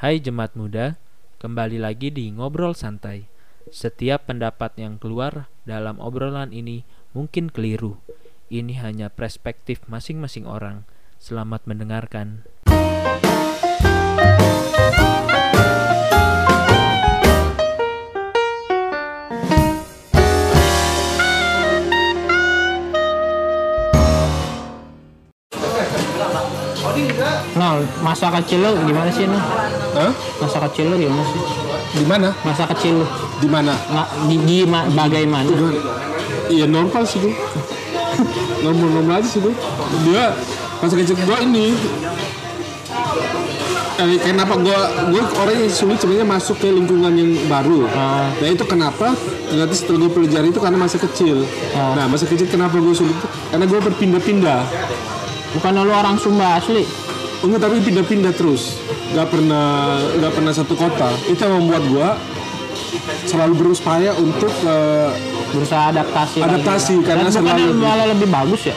Hai jemaat muda, kembali lagi di Ngobrol Santai. Setiap pendapat yang keluar dalam obrolan ini mungkin keliru. Ini hanya perspektif masing-masing orang. Selamat mendengarkan. Nah, masa kecil lo gimana sih, Nah? Hah? Masa kecil lo gimana sih? Di mana? Masa kecil lo? Di mana? Nggak, di, di ma- bagaimana? Iya normal sih tuh. normal normal aja sih tuh. Dia masa kecil gua ini. Eh, kenapa gua gua orang yang sulit sebenarnya masuk ke lingkungan yang baru. Ah. Nah itu kenapa? Nanti setelah gue pelajari itu karena masa kecil. Ah. Nah masa kecil kenapa gue sulit? Karena gue berpindah-pindah. Bukan lo orang Sumba asli. Enggak tapi pindah-pindah terus. Gak pernah gak pernah satu kota. Itu yang membuat gua selalu berupaya untuk eh, Berusaha adaptasi. Adaptasi, lagi. karena Dan selalu- malah lebih bagus ya?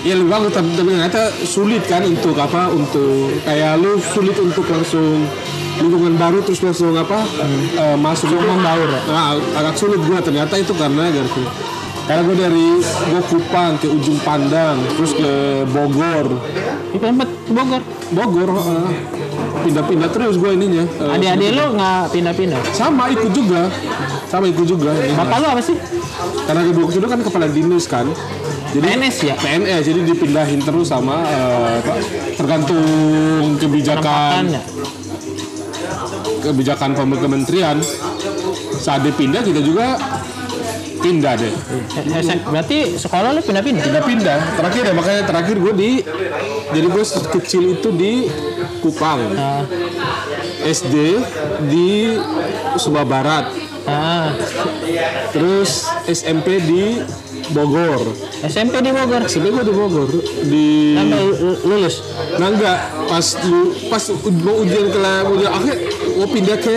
Ya lebih bagus tapi, tapi ternyata sulit kan untuk apa untuk kayak lu sulit untuk langsung lingkungan baru terus langsung apa eh, masuk Lingkungan baru ya? Nah, agak sulit gua ternyata itu karena gitu. Karena gue dari gue Kupang ke ujung Pandang terus ke Bogor Itu tempat Bogor. Bogor eh, pindah-pindah terus gue ininya Eh, Adik-adik lo nggak pindah-pindah? sama ikut juga sama ikut juga Bapak lo apa sih? karena kedua kedua kan kepala dinas kan jadi PNS ya? PNS jadi dipindahin terus sama apa, tergantung kebijakan Penempatannya. kebijakan pem- kementerian saat dipindah kita juga pindah deh Eh, eh, Berarti sekolah lo pindah-pindah? pindah pindah terakhir ya makanya terakhir gue di jadi gue kecil itu di Kupang Ah, SD di Sumba Barat ah. terus SMP di Bogor SMP di Bogor. SMP gue di Bogor di Sampai lu- lulus. Nah enggak, pas lu pas mau ujian kelas ujian akhir mau pindah ke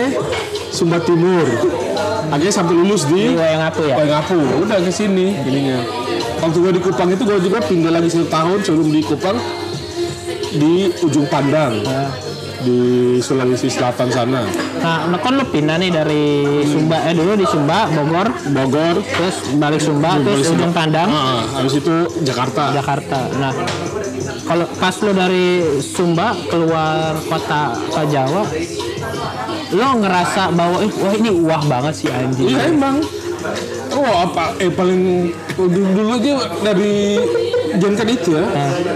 Sumba Timur. Akhirnya sampai lulus Di di Wayangapu ya? Waingapu. Udah ke sini ininya. Waktu gue di Kupang itu gue juga pindah lagi satu tahun sebelum di Kupang di ujung Pandang di Sulawesi Selatan sana. Nah, nah, kan lu pindah nih dari Sumba, eh dulu di Sumba, Bogor, Bogor, terus balik Sumba, Balik terus Sumba. ujung Pandang, ah, habis itu Jakarta. Jakarta. Nah, kalau pas lu dari Sumba keluar kota ke Jawa, lo ngerasa bahwa eh, wah ini wah banget sih anjing. Iya emang. Oh apa? Eh paling dulu, dulu aja dari jangan kan itu ya.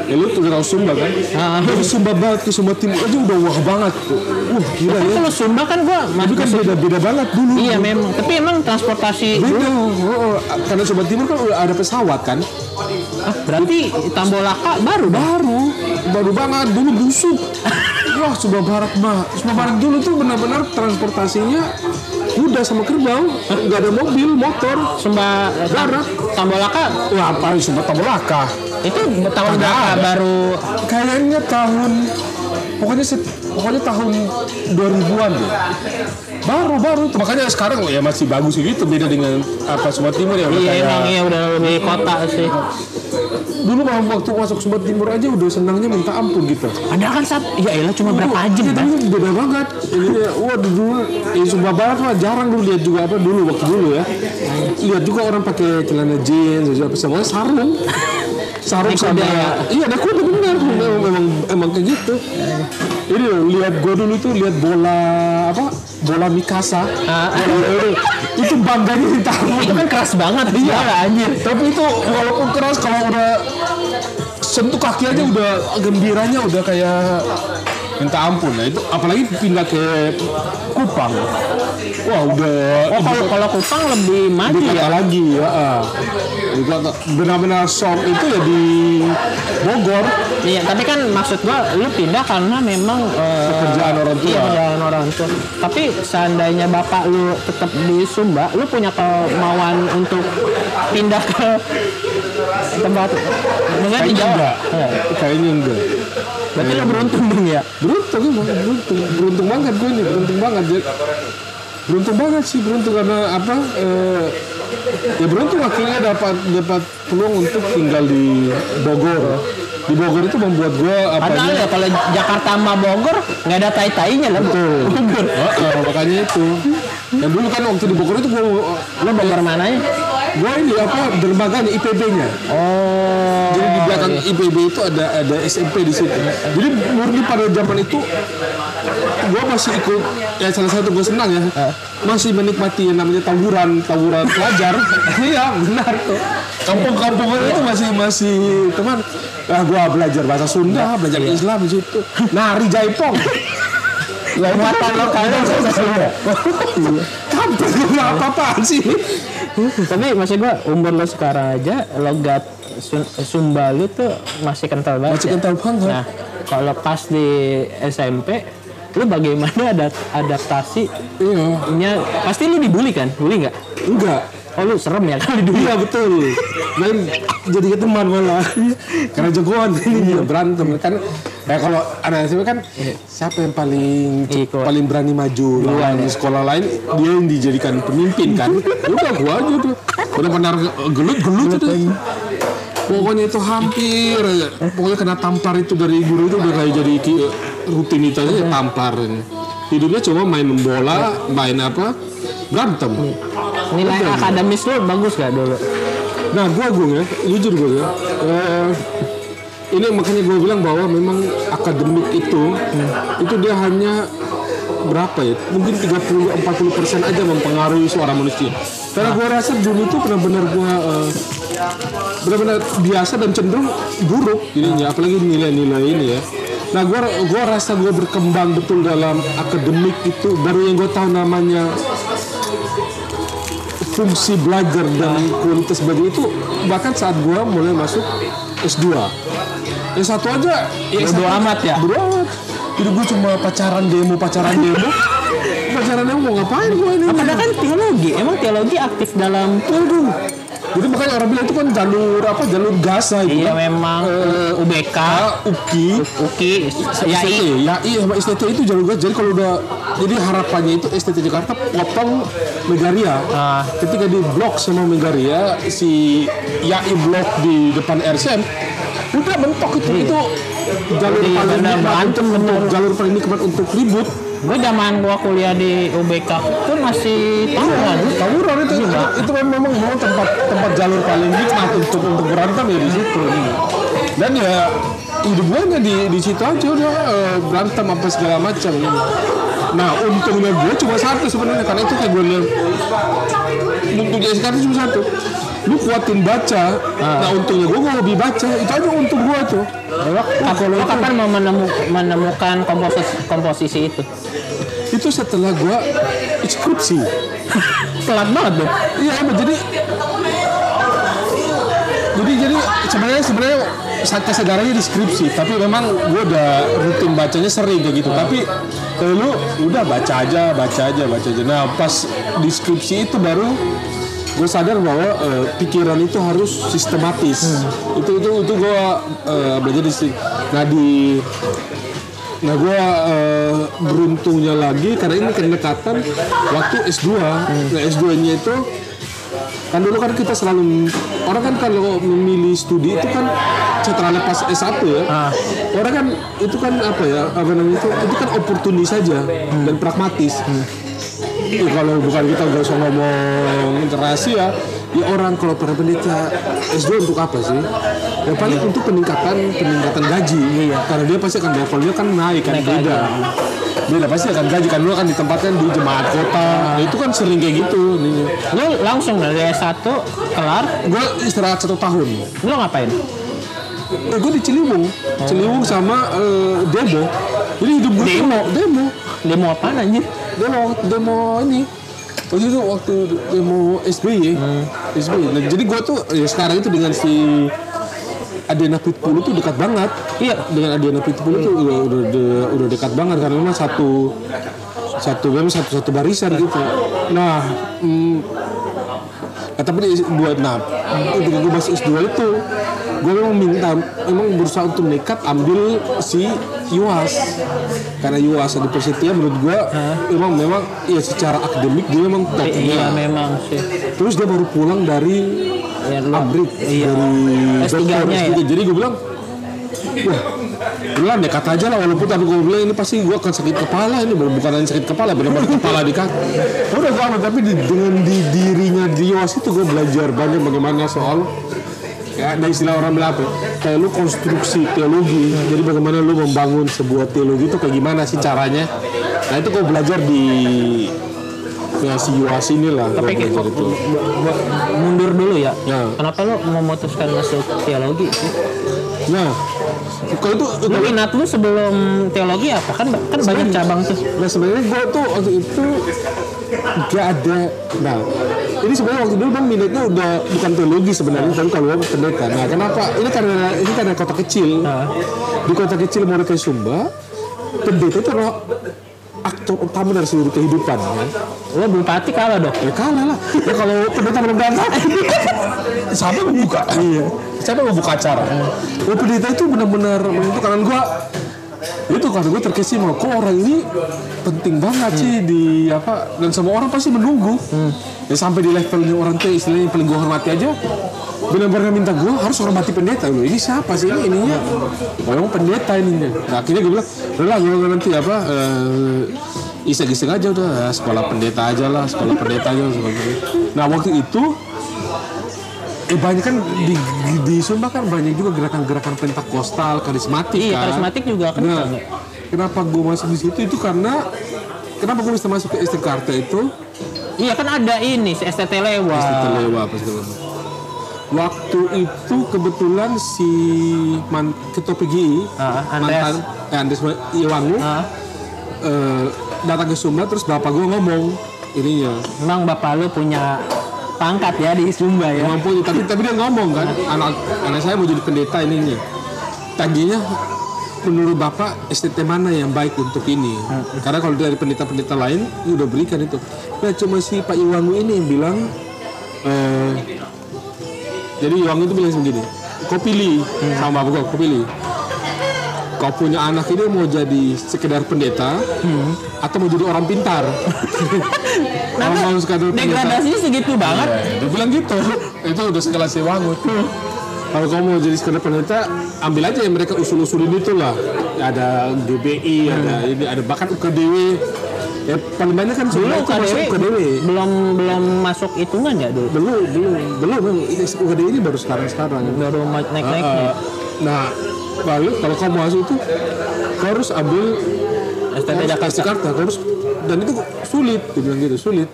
Ya lu tuh dari Sumba kan. Ah. Dari Sumba Barat ke Sumba Timur aja udah wah banget. Wah gila ya. Kalau Sumba kan gua Tapi kan beda-beda banget dulu. Iya memang, tapi emang transportasi Beda. Oh, oh. Karena Sumba Timur kan udah ada pesawat kan. ah, berarti Tambolaka baru. Baru, baru banget dulu busuk. Wah, Sumba Barat mah. Sumba Barat dulu tuh benar-benar transportasinya kuda sama kerbau, nggak ada mobil, motor. Sumba Barat. Tambolaka Wah, apa Sumba Tambolaka? itu tahun berapa baru Kayaknya tahun pokoknya set, pokoknya tahun 2000-an deh. Baru baru tuh. makanya sekarang ya masih bagus gitu beda dengan apa Sumba Timur ya udah Iya kayak emang iya udah lebih kota sih. Dulu mah waktu masuk Sumba Timur aja udah senangnya minta ampun gitu. Padahal kan saat ya elah cuma berapa jam Iya, kan? dulu beda banget. Ini wah dulu di Sumba Barat mah jarang dulu lihat juga apa dulu waktu dulu ya. Lihat juga orang pakai celana jeans, baju apa semuanya sarung. Sarung sama ya? iya ada kuda benar memang emang kayak gitu. Ini loh, lihat gua dulu tuh lihat bola apa bola Mikasa. Ah. Bola itu bangganya ampun. Itu kan keras banget iya anjir. Tapi itu walaupun keras kalau udah sentuh kaki aja udah gembiranya udah kayak minta ampun. Nah itu apalagi pindah ke Kupang. Wah udah Oh kalau kalau Kupang lebih maju ya. lagi ya. kota- Benar-benar shock itu ya di Bogor. Iya, tapi kan maksud gua lu pindah karena memang eh, Pekerjaan orang tua. Iya, pekerjaan orang tua. Tapi seandainya bapak lu tetap di Sumba, lu punya kemauan untuk pindah ke tempat Maksudnya di Kayaknya Jawa. enggak. Iya. Kayaknya enggak. Berarti lu beruntung dong ya. Beruntung beruntung, beruntung banget gue ini, beruntung banget. Jadi, beruntung banget sih, beruntung karena apa? eh, ya beruntung akhirnya dapat dapat peluang untuk tinggal di Bogor. di Bogor itu membuat gue apa Padahal ya kalau Jakarta sama Bogor nggak ada tai-tainya lah. Betul. Heeh, makanya itu. Yang dulu kan waktu di Bogor itu gue Lo Bogor mananya? Gue ini apa dermaganya IPB-nya. Oh. Jadi di belakang IPB itu ada ada SMP di situ. Jadi murni pada zaman itu gue masih ikut ya salah satu gue senang ya. Masih menikmati yang namanya tawuran tawuran pelajar. Iya benar tuh. Kampung-kampung itu masih masih teman. Ah gue belajar bahasa Sunda belajar Islam di situ. Nari jaipong Lah muatan lokalnya bahasa Sunda. kampung gue apa-apaan sih Tapi maksud gua umur lo sekarang aja logat Sumba lu tuh masih kental banget. Masih ya? kental banget. Nah, kalau pas di SMP lu bagaimana ada adaptasi iya pasti lu dibully kan? Bully nggak? enggak Oh lu serem ya kalau dibully. Iya betul. Dan jadi teman malah. Karena jagoan ini berantem kan. Ya kalau anak SMP kan siapa yang paling Ikut. paling berani maju lawan di sekolah lain dia yang dijadikan pemimpin kan. Udah gua aja tuh. Udah pernah gelut-gelut itu. Pokoknya itu hampir aja. Pokoknya kena tampar itu dari guru itu udah kayak jadi rutinitasnya tampar. Hidupnya cuma main bola, main apa, berantem. Nilai akademis lu bagus gak dulu? Nah, gua gue ya, jujur gue ya. eh, ini makanya gue bilang bahwa memang akademik itu, itu dia hanya berapa ya? Mungkin 30-40 persen aja mempengaruhi seorang manusia. Karena gue rasa dulu itu benar-benar gue eh, benar-benar biasa dan cenderung buruk jadinya, apalagi nilai-nilai ini ya. Nah, gue gua rasa gue berkembang betul dalam akademik itu baru yang gue tahu namanya fungsi belajar dan kualitas belajar itu bahkan saat gua mulai masuk S2 S1 aja ya Bodo S1 amat ya? bodo amat jadi gua cuma pacaran demo pacaran demo pacaran demo mau ngapain gua ini Padahal kan teologi, emang teologi aktif dalam Waduh. jadi makanya orang bilang itu kan jalur apa jalur gasa itu Iya kan. memang eh, UBK, UKI UKI, STT, YAI. ya iya sama STT itu jalur gas. Jadi kalau udah jadi harapannya itu STT Jakarta potong Megaria. Ah. Ketika di blok sama Megaria si YAI blok di depan RSM udah mentok itu itu jalur Iya, paling berantem, benar. jalur paling nikmat untuk ribut. Gue zaman gua kuliah di UBK pun masih tawuran. Tawuran itu, itu, itu memang memang tempat tempat jalur paling nikmat untuk untuk berantem ya di situ. Dan ya hidup di di situ aja udah eh, berantem apa segala macam. Nah untungnya gue cuma satu sebenarnya karena itu kayak gue bilang untungnya sekarang cuma satu. Lu kuatin baca, nah untungnya gue gak hobi baca, itu aja untung gue tuh. Lo kapan, lo kapan mau menemu- menemukan komposisi, komposisi itu? Itu setelah gue skripsi. Telat banget dong. Iya emang jadi jadi jadi sebenarnya sebenarnya saat kesadarannya di skripsi tapi memang gue udah rutin bacanya sering kayak gitu tapi kalau lu udah baca aja baca aja baca aja nah pas di skripsi itu baru gue sadar bahwa eh, pikiran itu harus sistematis itu itu itu gue belajar di sini. nah di Nah gue beruntungnya lagi karena ini kedekatan waktu S2. Nah S2 nya itu kan dulu kan kita selalu orang kan kalau memilih studi itu kan setelah lepas S1 ya. Orang kan itu kan apa ya apa namanya itu itu kan oportunis saja dan pragmatis. Ya, kalau bukan kita nggak usah ngomong interaksi ya, ya orang kalau para peneliti S2 untuk apa sih? Ya paling untuk peningkatan peningkatan gaji. Karena dia pasti akan levelnya kan naik kan Naik beda. Beda pasti akan gaji kan dulu kan ditempatkan di jemaat kota. Nah, itu kan sering kayak gitu. Nih. Lo langsung dari S1 kelar, Gue istirahat satu tahun. lo ngapain? Eh, gue di Ciliwung, Ciliwung sama eh, demo. Jadi hidup gue Demo? demo, Demo apaan anjir? Demo, demo ini. Waktu itu waktu demo SBY, SBY. Nah, jadi gue tuh ya sekarang itu dengan si Adena Pitbull itu dekat banget. Iya. Dengan Adena Pitbull itu udah, udah, udah, udah dekat banget karena memang satu satu memang satu satu barisan gitu. Nah, mm, Nah, tapi buat nah ketika gue masuk S2 itu gue memang minta memang berusaha untuk nekat ambil si UAS karena UAS di Persetia menurut gue memang memang ya secara akademik dia memang top Iya memang sih. terus dia baru pulang dari Ya, Abrik iya. dari S3-nya dokter, ya? S3. jadi gue bilang wah udah nekat aja lah walaupun tapi gue bilang ini pasti gue akan sakit kepala ini bukan hanya sakit kepala benar-benar kepala di kaki udah gue tapi di, dengan di dirinya Dios itu gue belajar banyak bagaimana soal ya ada istilah orang apa ya, kayak lu konstruksi teologi jadi bagaimana lu membangun sebuah teologi itu kayak gimana sih caranya nah itu gue belajar di ya si Yuas lah Tapi gua kayak itu mundur dulu ya. Ya. Kenapa lo memutuskan masuk teologi sih? nah kalau itu Lu minat lu sebelum teologi apa? Kan kan banyak cabang tuh. Nah sebenarnya gue tuh waktu itu gak ada. Nah ini sebenarnya waktu dulu bang minatnya udah bukan teologi sebenarnya, tapi kalau gue pendeta. Nah kenapa? Ini karena ini karena kota kecil. Di kota kecil Moretai Sumba, pendeta itu adalah aktor utama dari seluruh kehidupan. Ya. Lo bupati kalah dong. Ya kalah lah. Ya kalau pendeta benar siapa membuka? Iya. Siapa membuka acara? Oh pendeta itu benar-benar menentukan gua itu karena gue terkesima kok orang ini penting banget sih di apa dan semua orang pasti menunggu. Ya sampai di levelnya orang tuh istilahnya yang paling gue hormati aja benar-benar minta gue harus hormati pendeta. Loh ini siapa sih ini? Ininya oh emang pendeta ininya. Nah akhirnya gue bilang udah lah gue nanti apa eh, iseng-iseng aja udah sekolah pendeta aja lah sekolah pendeta aja nah waktu itu eh banyak kan di, di, di Sumba kan banyak juga gerakan-gerakan pentakostal karismatik Iya, kan karismatik juga kan. Nah, kenapa gue masuk di situ itu karena kenapa gue bisa masuk ke Istiqarta itu Iya kan ada ini si STT Lewa. Apa segala macam. Waktu itu kebetulan si man, ketua PGI Ah, Andreas. mantan eh, Andres Iwangu Ah, eh, datang ke Sumba terus bapak gue ngomong ininya memang bapak lu punya pangkat ya di Sumba ya. mampu tapi tapi dia ngomong kan anak anak saya mau jadi pendeta ininya. Tadinya menurut bapak STT mana yang baik untuk ini? Karena kalau dari pendeta-pendeta lain ini udah berikan itu. Nah cuma si Pak Iwangu ini yang bilang eh, jadi Iwangu itu bilang begini kau pilih sama bapak kau pilih kau punya anak ini mau jadi sekedar pendeta atau mau jadi orang pintar? Kalau mau sekedar pendeta. Degradasinya segitu banget. dia bilang gitu. Itu udah sekelas Iwangut kalau kamu mau jadi sekedar pendeta ambil aja yang mereka usul-usulin itu lah. Ada GBI ada ini ada bahkan UKDW ya paling banyak kan Dulu UKDW UKDW belum belum masuk hitungan ya dulu. belum belum. Belum. UKDW ini baru sekarang sekarang Baru naik-naiknya. Nah lalu kalau kamu masuk itu kau harus ambil STT Jakarta. Jakarta kau harus dan itu sulit dia bilang gitu sulit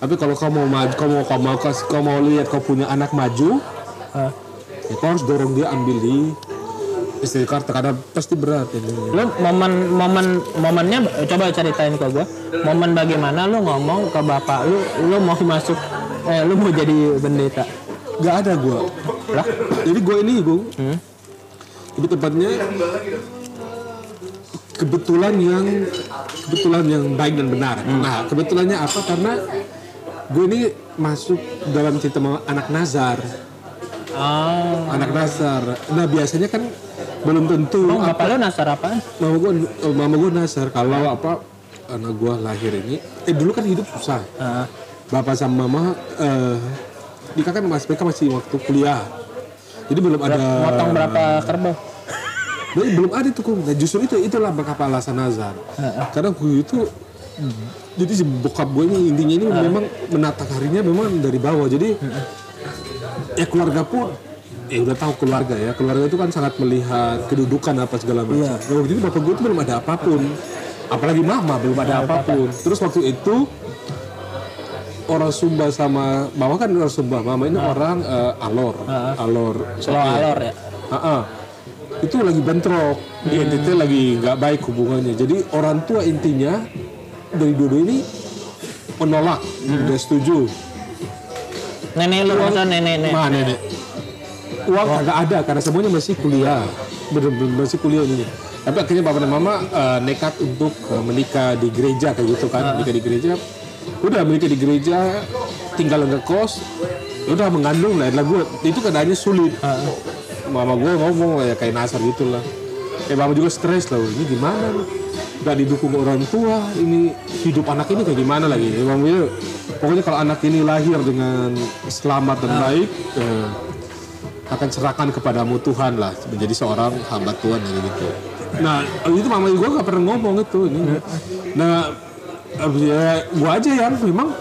tapi kalau kamu mau maju kamu mau kamu mau kasih kamu mau lihat kau punya anak maju ya kau harus dorong dia ambil di SD Jakarta karena pasti berat ini. Lu momen momen momennya coba ceritain ke gua. Momen bagaimana lu ngomong ke bapak lu lu mau masuk eh lu mau jadi pendeta. Gak ada gua. Lah, Jadi gua ini gua. Hmm. Itu tempatnya kebetulan yang kebetulan yang baik dan benar. Hmm. Nah kebetulannya apa? Karena gue ini masuk dalam cerita anak Nazar. oh, Anak Nazar. Nah biasanya kan belum tentu Emang bapak lu nasar apa? mama gue mama gue Nazar kalau apa anak gue lahir ini eh dulu kan hidup susah Ah, bapak sama mama eh nikah kan mas mereka masih waktu kuliah jadi belum ada motong berapa kerbau? Jadi belum ada tuh kum nah, justru itu itulah kenapa alasan Nazar karena gue itu jadi si bokap gue ini intinya ini memang menata karirnya memang dari bawah. Jadi ya keluarga pun ya udah tahu keluarga ya. Keluarga itu kan sangat melihat kedudukan apa segala macam. Iya. Nah, waktu itu bapak gue itu belum ada apa pun. Apalagi mama belum ada apa pun. Terus waktu itu orang Sumba sama mama kan orang Sumba. Mama ini orang eh, Alor. Alor. Solo alor ya. Ah, itu lagi bentrok. Di NTT lagi nggak baik hubungannya. Jadi orang tua intinya dari dua ini menolak. Tidak setuju. Nenek lu masa nenek nenek. mah nenek. Uang kagak ada karena semuanya masih kuliah. Bener-bener masih kuliah ini tapi akhirnya bapak dan mama eh, nekat untuk eh, menikah di gereja kayak gitu kan. Menikah di gereja. Udah menikah di gereja tinggal ngekos. Udah mengandung lah. Lah gue itu keadaannya sulit mama gue ngomong ya kayak nasar gitu lah eh mama juga stres lah ini gimana nih? Gak didukung orang tua ini hidup anak ini kayak gimana lagi? Ya, mama gue, pokoknya kalau anak ini lahir dengan selamat dan baik eh, akan serahkan kepadamu Tuhan lah menjadi seorang hamba Tuhan kayak gitu nah itu mama gue gak pernah ngomong itu ini. Nah ya gue aja yang memang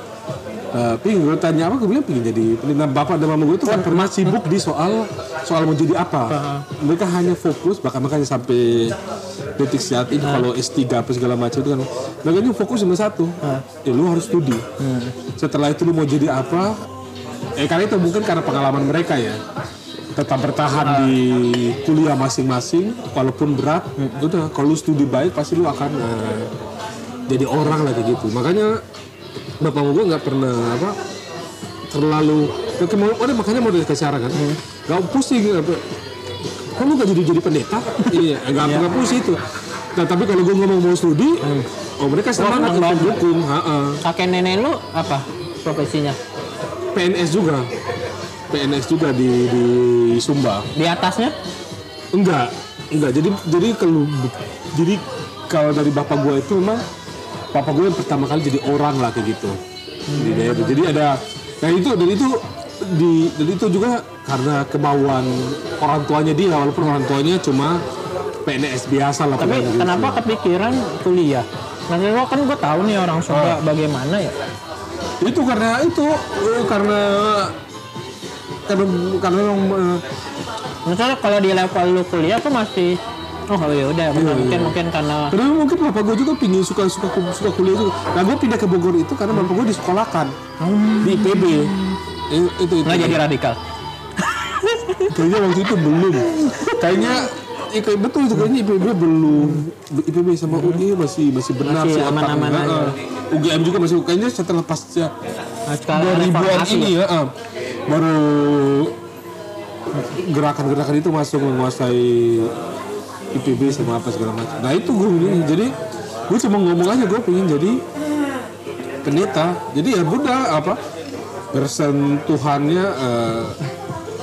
uh, pingin gue tanya apa gue bilang pingin jadi penelitian bapak dan mama gue itu kan pernah sibuk di soal soal mau jadi apa. Mereka hanya fokus bahkan makanya sampai detik saat ini kalau S3 apa segala macam itu kan mereka ini fokus cuma satu. Ya lu harus studi. Setelah itu lu mau jadi apa? Eh karena itu mungkin karena pengalaman mereka ya. Tetap bertahan di kuliah masing-masing walaupun berat udah kalau lu studi baik pasti lu akan eh, jadi orang lagi gitu. Makanya bapak gue nggak pernah apa terlalu Oke, mau, oh, makanya mau cara kan. Nggak pusing apa kamu gak jadi jadi pendeta? Iya nggak nggak pusing itu. Nah tapi kalau gue ngomong mau studi oh mereka semangat senang banget. dukung kakek nenek lu apa profesinya? PNS juga. PNS juga di di Sumba. Di atasnya? Enggak enggak. Jadi jadi kalau jadi kalau dari bapak gue itu memang bapak gue yang pertama kali jadi orang lah kayak gitu. Di daerah jadi ada nah itu dan itu di dan itu juga karena kemauan orang tuanya dia walaupun orang tuanya cuma PNS biasa lah tapi gitu. kenapa kepikiran kuliah? Nanti lo kan gue tahu nih orang Sumba bagaimana ya. Itu karena itu eh, karena karena karena memang eh, misalnya kalau di level lu kuliah tuh masih oh ya udah Iya, mungkin iya. mungkin karena Karena mungkin bapak gue juga pingin suka suka suka kuliah juga. Nah gue pindah ke Bogor itu karena bapak gue disekolahkan di IPB. Itu itu. nggak jadi radikal Kayaknya waktu itu belum. Kayaknya kayak betul itu kayaknya IPB belum. IPB sama UI masih masih benar Masih aman-aman aja. Heeh. UGM juga masih kayaknya setelah pasca nah, sekarang 2000-an reformasi ini ya, ah, baru gerakan-gerakan itu masuk menguasai IPB sama apa segala macam. Nah itu gue bilang jadi gue cuma ngomong aja gue pengen jadi pendeta. Jadi ya udah apa bersentuhannya eh,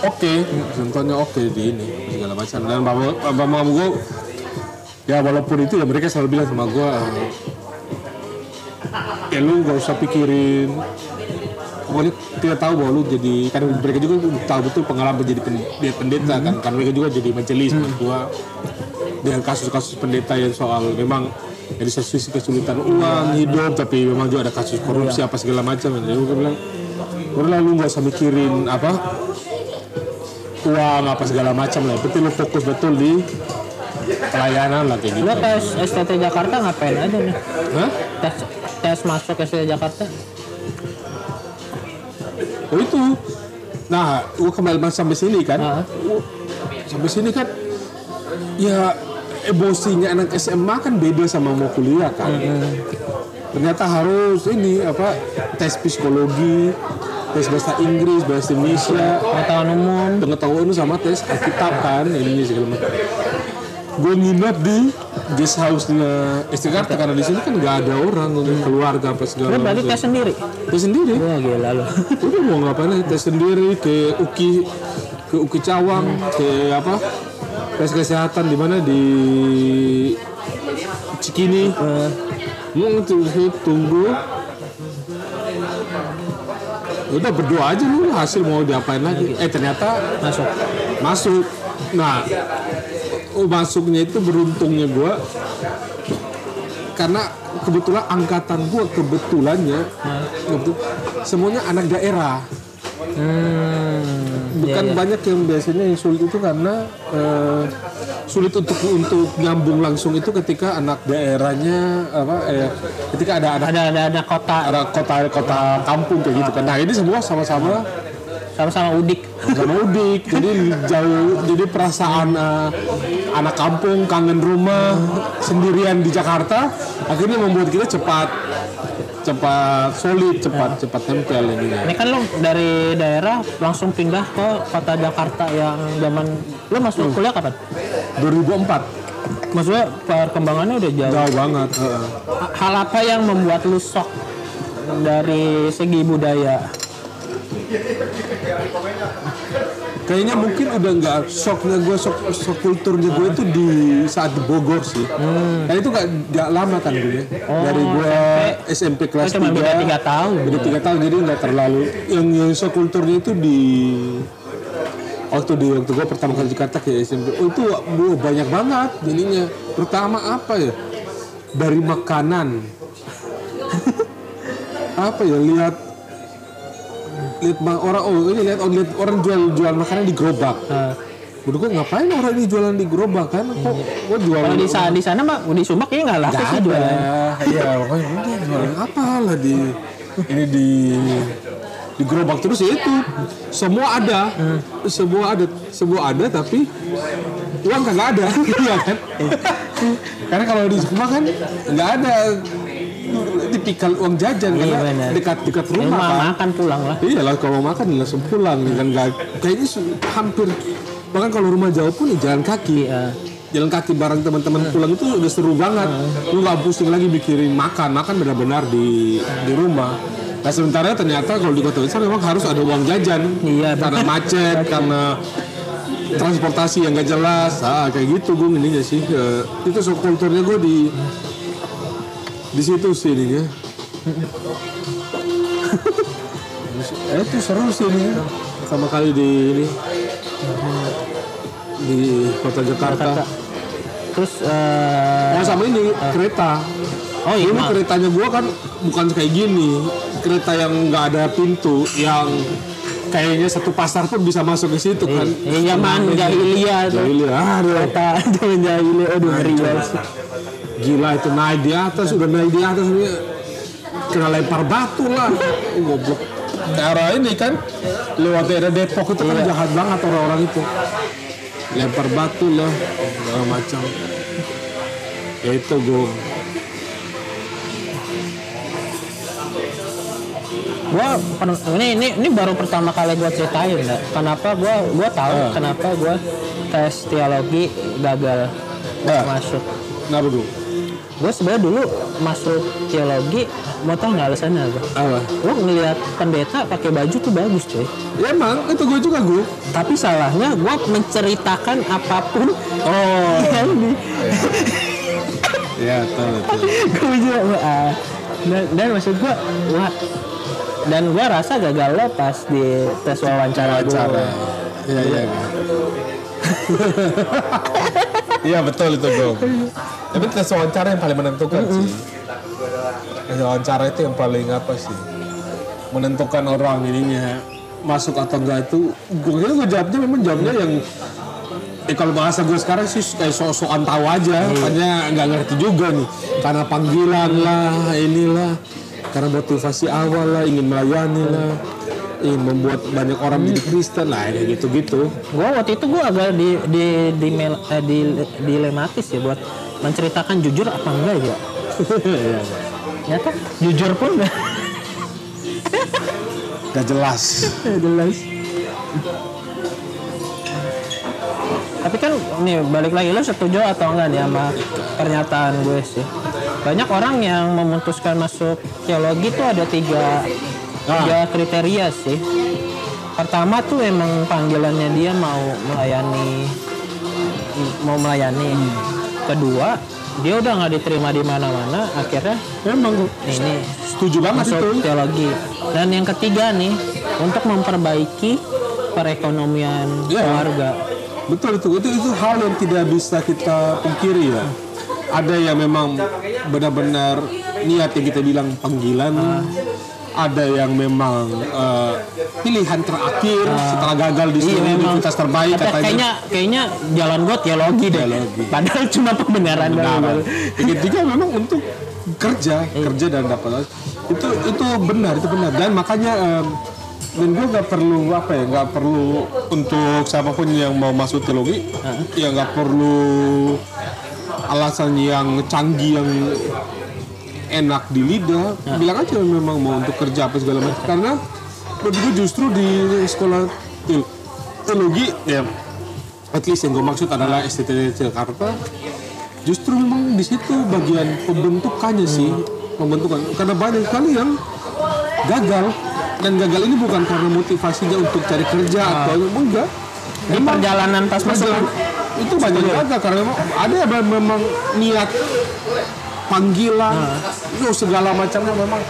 oke, sentuhannya oke di ini segala macam. Dan bapak bapak mama gue ya walaupun itu ya mereka selalu bilang sama gue eh, ya lu gak usah pikirin. Pokoknya tidak tahu bahwa lu jadi karena mereka juga tahu betul pengalaman jadi pen- dia pendeta kan. Karena mereka juga jadi majelis buat gua dengan kasus-kasus pendeta yang soal memang dari sisi kesulitan uang hidup tapi memang juga ada kasus korupsi apa segala macam jadi gue bilang udah lu nggak usah mikirin apa uang apa segala macam lah betul lu fokus betul di pelayanan lah kayak gitu lo tes STT Jakarta ngapain aja nih Hah? tes tes masuk STT Jakarta Oh itu. Nah, gua kembali sampai sini kan. Heeh. Sampai sini kan ya emosinya anak SMA kan beda sama mau kuliah kan. Ternyata harus ini apa tes psikologi, tes bahasa Inggris, bahasa Indonesia, pengetahuan umum pengetahuan sama tes Alkitab kan ini segala macam. Gue nginep di guest house-nya karena di sini kan nggak ada orang keluarga apa segala lo berarti macam. tes sendiri Tes sendiri. Wah gila lo udah mau ngapain tes sendiri ke Uki ke Uki Cawang ke apa tes kesehatan di mana? Di Cikini. Mau tunggu tunggu. Udah berdoa aja lu hasil mau diapain lagi? Eh ternyata masuk. Masuk. Nah oh, masuknya itu beruntungnya gua. Karena kebetulan angkatan gua kebetulannya kebetul- semuanya anak daerah hmm, bukan banyak yang biasanya yang sulit itu karena eh, sulit untuk untuk nyambung langsung itu ketika anak daerahnya apa eh, ketika ada anak ada ada ada kota. ada kota kota kampung kayak gitu kan. Nah ini semua sama-sama sama-sama udik. Sama udik. Jadi jauh jadi perasaan eh, anak kampung kangen rumah sendirian di Jakarta akhirnya membuat kita cepat cepat solid cepat cepat tempel ini ini kan lo dari daerah langsung pindah ke kota Jakarta yang zaman lo masuk kuliah kapan? 2004 maksudnya perkembangannya udah jauh. Jauh banget heeh. hal apa yang membuat lu shock dari segi budaya kayaknya mungkin udah nggak shocknya gue shock, shock kulturnya gue itu di saat di Bogor sih. Hmm. nah itu nggak nggak lama kan gue dari gue SMP kelas Oh, cuma beda 3 tiga tahun. Beda tiga tahun jadi nggak terlalu yang, yang shock kulturnya itu di waktu di waktu gue pertama kali di Jakarta ke SMP oh, itu wah, banyak banget ininya pertama apa ya? Dari makanan. Apa ya? Lihat lihat orang oh ini lihat oh, lihat orang jual jual makanan di gerobak. Menurut gue ngapain orang ini jualan di gerobak kan? Kok gue jual kalau di sana di sana mah di Subak ya nggak laku Gak sih ada. jualan. Iya, makanya udah jualan apa lah di ini di di gerobak terus ya itu. Semua ada. Semua ada semua ada tapi uang kagak ada. Iya kan? Karena kalau di rumah kan nggak ada tipikal uang jajan Iya, karena dekat dekat Rumah rumah kan? makan pulang lah. Iya lah kalau makan langsung pulang kan? Nggak kayaknya hampir bahkan kalau rumah jauh pun ya jalan kaki. Iya. jalan kaki bareng teman-teman pulang itu udah seru banget. Lu nggak pusing lagi mikirin makan. Makan benar-benar di di rumah. Nah sementara ternyata kalau di kota besar memang harus ada uang jajan. Iya, karena macet karena transportasi yang gak jelas. Ah kayak gitu gue ininya sih? Eh, itu so kulturnya gue di di situ sih ininya eh, itu seru sih ini pertama kali di ini di kota Jakarta. Jakarta. Terus eh, Nah sama ini kereta. oh iya Ini Mal. keretanya gua kan bukan kayak gini. Kereta yang nggak ada pintu, yang kayaknya satu pasar pun bisa masuk ke situ kan. Iya zaman jahiliyah. Jahiliyah, aduh. Kereta zaman jahiliyah aduh ngeri banget. Gila itu naik di atas, udah naik di atas ini kena lempar batu lah. Goblok. Daerah ini kan lewat daerah Depok itu kan jahat banget orang-orang itu. Lempar batu lah, segala macam. Ya itu gue. Gua ini ini ini baru pertama kali gua ceritain ya. Kenapa gua gua tahu Ah. kenapa gua tes teologi gagal Ah. masuk. Kenapa gue? Gue sebenarnya dulu masuk teologi mau tau nggak alasannya apa? Apa? Gue ngeliat pendeta pakai baju tuh bagus cuy. Ya emang, itu gue juga gue. Tapi salahnya gue menceritakan apa pun Oh. yang di Ya, tahu gue juga ah. dan, dan maksud gue wah dan gue rasa gagal lo pas di tes wawancara gue. Iya, iya. Iya betul itu gue. Tapi tes wawancara yang paling menentukan sih. Tes wawancara itu yang paling apa sih? Menentukan orang ininya masuk atau enggak itu. Gue kira gue jawabnya memang jawabnya yang Eh kalau bahasa gue sekarang sih kayak sok-sokan tahu aja, makanya nggak ngerti juga nih. Karena panggilan lah, inilah, karena motivasi awal lah, ingin melayani lah, ingin membuat banyak orang menjadi Kristen lah, kayak gitu-gitu. Gue waktu itu gue agak di di di, mel- eh, di dilematis ya buat menceritakan jujur apa enggak ya. Nyata jujur pun nggak Gak jelas. jelas. Tapi kan nih balik lagi lo setuju atau enggak nih sama pernyataan gue sih. Banyak orang yang memutuskan masuk teologi tuh ada tiga tiga kriteria sih. Pertama tuh emang panggilannya dia mau melayani mau melayani. Kedua dia udah nggak diterima di mana-mana akhirnya Memang gue ini setuju banget itu. teologi. Dan yang ketiga nih, untuk memperbaiki perekonomian Iya. keluarga. Betul itu, itu itu hal yang tidak bisa kita pungkiri ya. Ada yang memang benar-benar niat yang kita bilang panggilan. Ada yang memang eh, pilihan terakhir setelah gagal di seluruh universitas terbaik Kata- katanya. kayaknya kayaknya jalan gue teologi deh. Teologi. Padahal cuma pembenaran. Yang ketiga memang untuk kerja, kerja dan dapat itu itu benar itu benar dan makanya em, dan gue nggak perlu apa ya nggak perlu untuk siapa pun yang mau masuk teologi ya nggak perlu alasan yang canggih yang enak di lidah bilang aja memang mau untuk kerja apa segala macam. Karena menurut gue justru di sekolah teologi ya at least yang gue maksud adalah STT Jakarta justru memang di situ bagian pembentukannya sih pembentukan. Karena banyak sekali yang gagal. Dan gagal ini bukan karena motivasinya untuk cari kerja atau enggak. Di perjalanan pas masuk Perjalanan- itu banyak gagal karena memang ada yang memang niat panggilan itu segala macamnya memang.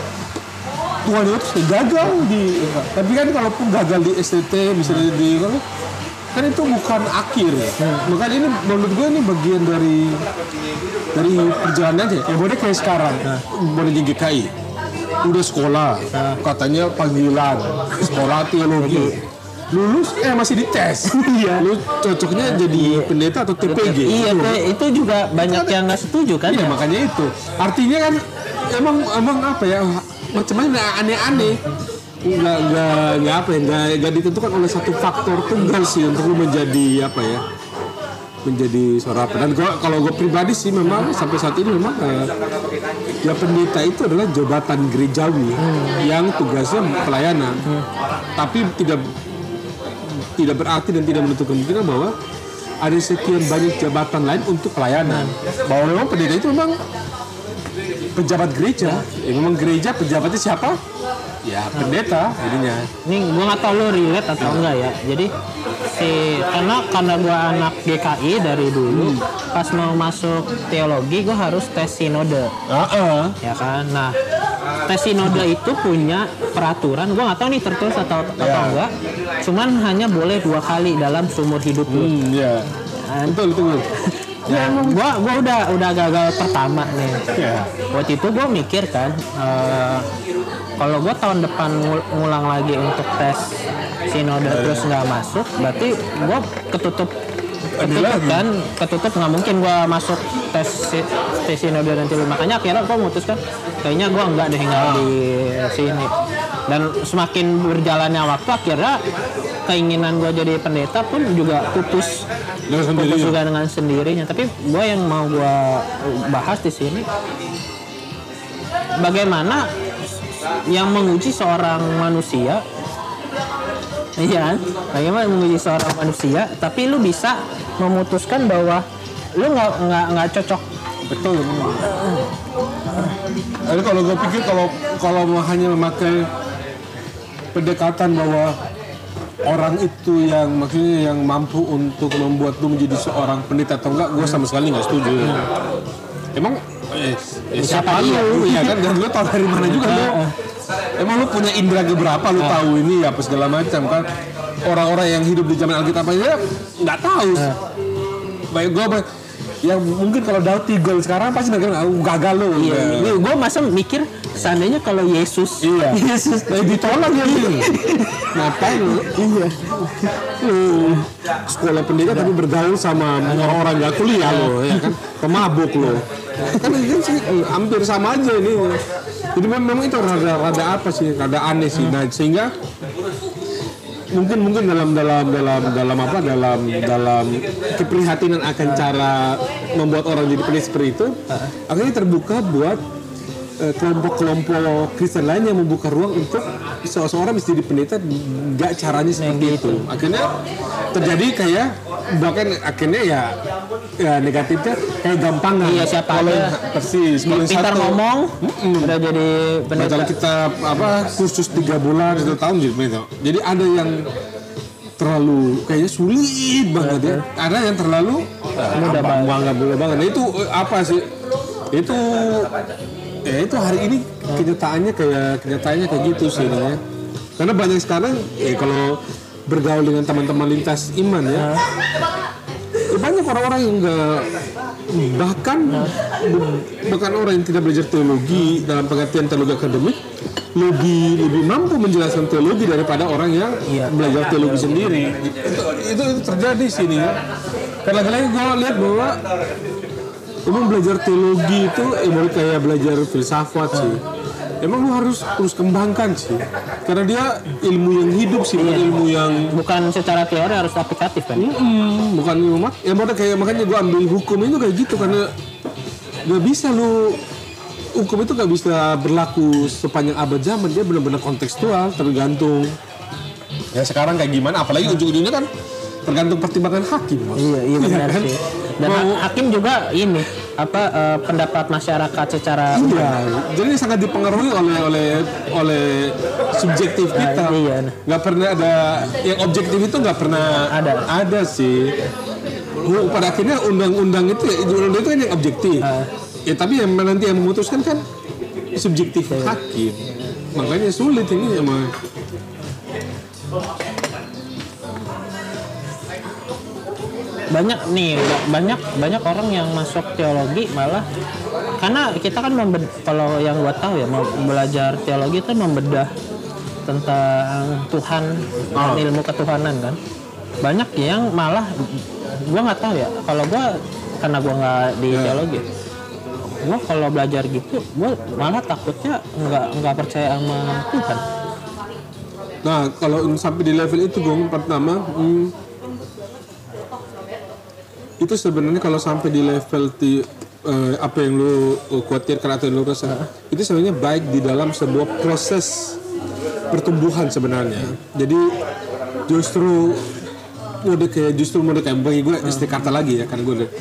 Tuhan itu gagal di tapi kan kalaupun gagal di STT misalnya di kan itu bukan akhir. Makanya ini menurut gue ini bagian dari dari perjalanan aja. Ya boleh kayak sekarang. Boleh di GKI udah sekolah. Katanya panggilan. Sekolah teologi lulus eh masih dites iya lu cocoknya jadi pendeta atau TPG Iya, Teh. itu juga banyak yang nggak setuju kan? Iya ya? makanya itu. Artinya kan emang emang apa ya macam-macam aneh-aneh. Nggak nggak nggak apa ya nggak nggak ditentukan oleh satu faktor tunggal sih untuk lu menjadi apa ya menjadi seorang apa. Dan gua kalau gue pribadi sih memang sampai saat ini memang eh, ya pendeta itu adalah jabatan gerejawi yang tugasnya pelayanan. Tapi tidak tidak berarti dan tidak menutup kemungkinan bahwa ada sekian banyak jabatan lain untuk pelayanan. Bahwa memang pendeta itu memang pejabat gereja. Ya, memang gereja pejabatnya siapa? Ya pendeta jadinya. Ini gue nggak tahu lo relate atau enggak ya. Jadi si karena karena gue anak GKI dari dulu, pas mau masuk teologi gue harus tes sinode, Ah, ya kan. Nah tes sinode itu punya peraturan, gue nggak tahu nih tertulis atau atau Ya. enggak. Cuman hanya boleh dua kali dalam seumur hidup lu. Hmm, ya. Kan? Betul betul. Ya, gua gua udah udah gagal pertama nih. Ya. Waktu itu gua mikir kan, eh, kalau gua tahun depan ngul- ngulang lagi untuk tes sinode terus nggak masuk, berarti gua ketutup ketutup kan, ketutup nggak mungkin gua masuk tes si- tes sinode nanti. Makanya akhirnya gua memutuskan kayaknya gua nggak deh nggak di sini. Dan semakin berjalannya waktu akhirnya keinginan gua jadi pendeta pun juga putus Dengan sendirinya. juga dengan sendirinya tapi gue yang mau gue bahas di sini bagaimana yang menguji seorang manusia iya kan bagaimana menguji seorang manusia tapi lu bisa memutuskan bahwa lu nggak nggak nggak cocok Betul. Jadi kalau gue pikir kalau kalau hanya memakai pendekatan bahwa orang itu yang maksudnya yang mampu untuk membuat lu menjadi seorang pendeta atau enggak, gue sama sekali nggak setuju. Emang eh, eh, siapa Siapa lu? Ya kan? Dan lu tahu dari mana juga lu emang lu punya indera keberapa lu tahu ini apa segala macam kan? Orang-orang yang hidup di zaman Alkitab aja nggak tahu. Baik gue yang mungkin kalau Daud tigol sekarang pasti mereka "Ah, gagal lu. Iya, gue masa mikir seandainya kalau Yesus, Iya. Yesus Nah, ditolak ya. Ngapain lu? Iya. Sekolah pendidikan tapi bergaul sama orang-orang gak kuliah lo, ya kan? Pemabuk lo. Kan ini sih hampir sama aja ini. Jadi mem- memang itu rada, rada apa sih? Rada aneh sih. Nah, sehingga mungkin mungkin dalam dalam dalam dalam apa dalam dalam keprihatinan akan cara membuat orang jadi pendeta seperti itu akhirnya terbuka buat kelompok-kelompok Kristen lain yang membuka ruang untuk seseorang mesti pendeta nggak caranya seperti itu akhirnya terjadi kayak bahkan akhirnya ya ya negatifnya kayak gampangan Iya, siapa kalau aja. persis kalau pintar satu- ngomong udah jadi Nah, pendeta kalau kita apa kursus tiga bulan satu tahun jadi pendeta. Jadi ada yang terlalu kayaknya sulit banget ya. Ada yang terlalu mudah banget, mudah banget. Nah itu eh, apa sih? Itu ya itu hari ini kenyataannya kayak kenyataannya kayak gitu sih ya. Karena banyak sekarang ya kalau bergaul dengan teman-teman lintas iman ya. ya banyak orang-orang yang enggak bahkan bahkan orang yang tidak belajar teologi dalam pengertian teologi akademik lebih lebih mampu menjelaskan teologi daripada orang yang belajar teologi sendiri itu, itu itu terjadi sini ya karena lagi gue lihat bahwa emang belajar teologi itu emang kayak belajar filsafat sih. Emang lu harus terus kembangkan sih. Karena dia ilmu yang hidup sih bukan ilmu yang bukan secara teori harus aplikatif kan? Mm-mm, bukan umat ya makanya kayak makanya gue ambil hukum itu kayak gitu karena gak bisa lu hukum itu gak bisa berlaku sepanjang abad zaman dia benar-benar kontekstual tergantung. Ya sekarang kayak gimana? Apalagi ujung-ujungnya kan tergantung pertimbangan hakim Bos. iya iya benar kan? sih dan Mau- ha- hakim juga ini apa eh, pendapat masyarakat secara Iya, jadi sangat dipengaruhi oleh oleh oleh subjektif kita. iya. Nggak pernah ada yang objektif itu nggak pernah Ada. Ada sih. Pada akhirnya undang-undang itu ya, undang itu kan yang objektif. Ya tapi yang nanti yang memutuskan kan subjektif hakim. Makanya sulit ini emang. Banyak nih ba- banyak banyak orang yang masuk teologi malah karena kita kan membed- kalau yang gua tahu ya mau belajar teologi itu membedah tentang Tuhan dan Ah. ilmu ketuhanan kan banyak yang malah gua nggak tahu ya kalau gua karena gua nggak di Ya. teologi gua kalau belajar gitu gua malah takutnya nggak nggak percaya sama Tuhan Nah, kalau sampai di level itu, Gong, pertama, hmm, itu sebenarnya kalau sampai di level ti, eh, apa yang lu uh, khawatirkan atau yang lu rasa, itu sebenarnya baik di dalam sebuah proses pertumbuhan sebenarnya. Jadi justru mode kayak justru mode kayak bagi gue SD Jakarta lagi ya kan gue udah-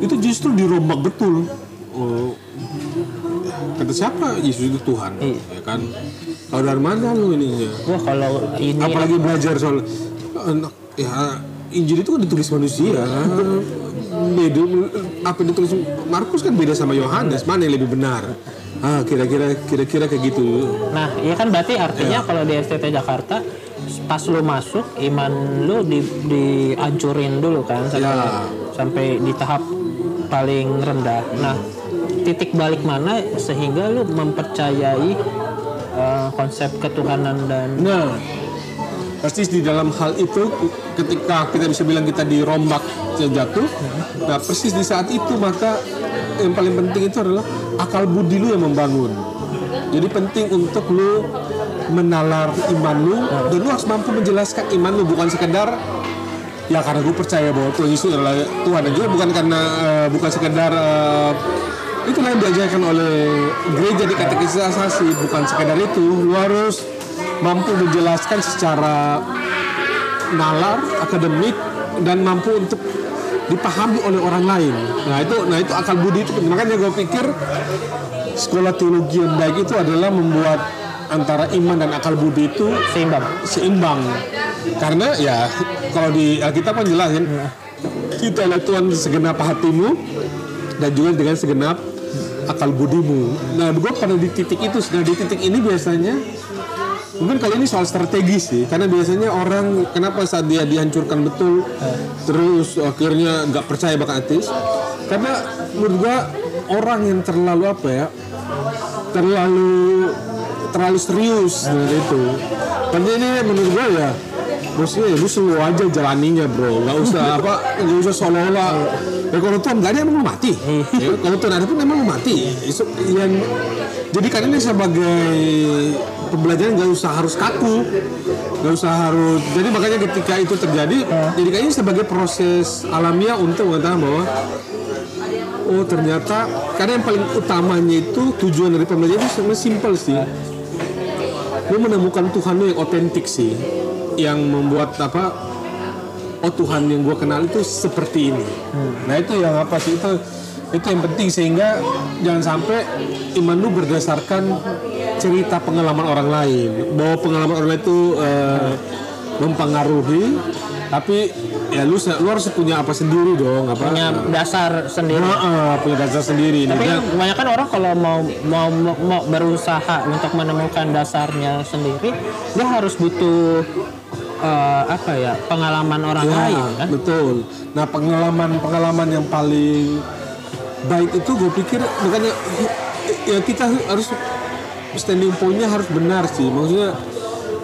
itu justru dirombak betul. Oh, kata siapa? Yesus itu Tuhan ya kan? Kalau dari mana lu ini ya? Gua kalau ini apalagi belajar soal anak ya Injil itu kan ditulis manusia beda apa yang ditulis Markus kan beda sama Yohanes mana yang lebih benar ah kira-kira kira-kira kayak gitu Nah, iya kan berarti Ya. artinya kalau di STT Jakarta pas lu masuk iman lu di dihancurin dulu kan sampai Ya. sampai di tahap paling rendah. Nah, titik balik mana sehingga lu mempercayai uh, konsep ketuhanan dan nah persis di dalam hal itu ketika kita bisa bilang kita dirombak jatuh nah persis di saat itu maka yang paling penting itu adalah akal budi lu yang membangun. Jadi penting untuk lu menalar iman lu dan lu harus mampu menjelaskan iman lu bukan sekedar ya karena gue percaya bahwa Tuhan Yesus adalah Tuhan. Dan juga bukan karena eh, bukan sekedar eh, itulah yang diajarkan oleh gereja di katekisasi bukan sekedar itu. Lu harus mampu menjelaskan secara nalar akademik dan mampu untuk dipahami oleh orang lain. Nah itu nah itu akal budi itu makanya gue pikir sekolah teologi yang baik itu adalah membuat antara iman dan akal budi itu seimbang. seimbang. Karena ya kalau di Alkitab kan jelasin kita adalah Tuhan segenap hatimu dan juga dengan segenap akal budimu. Nah gue pada di titik itu. Nah di titik ini biasanya mungkin kali ini soal strategis sih karena biasanya orang kenapa saat dia dihancurkan betul terus akhirnya nggak percaya bakal ateis karena menurut gua orang yang terlalu apa ya terlalu terlalu serius dengan itu. Karena ini menurut gua ya maksudnya ya, lu slow aja jalaninya bro. Nggak usah apa nggak usah seolah-olah. Ya kalau Tuhan nggak ada emang lu mati. Ya, kalau Tuhan ada pun emang lu mati. Itu yang jadi kan ini sebagai pembelajaran nggak usah harus kaku. Nggak usah harus jadi makanya ketika itu terjadi jadi kayaknya sebagai proses alamiah untuk mengatakan bahwa oh ternyata karena yang paling utamanya itu tujuan dari pembelajaran itu sebenarnya simpel sih. Lu menemukan Tuhan lu yang otentik sih yang membuat apa oh Tuhan yang gue kenal itu seperti ini. Nah itu yang apa sih? Itu itu yang penting sehingga jangan sampai iman lu berdasarkan cerita pengalaman orang lain. Bahwa pengalaman orang lain itu eh, mempengaruhi tapi ya lu lu harus punya apa sendiri dong apa? Punya dasar sendiri. Nah, eh, punya dasar sendiri. Tapi Nah, kan kebanyakan orang kalau mau mau mau berusaha untuk menemukan dasarnya sendiri, dia harus butuh eh, apa ya pengalaman orang Ya, lain kan? betul. Nah pengalaman-pengalaman yang paling baik itu gue pikir makanya ya kita harus standing pointnya harus benar sih. Maksudnya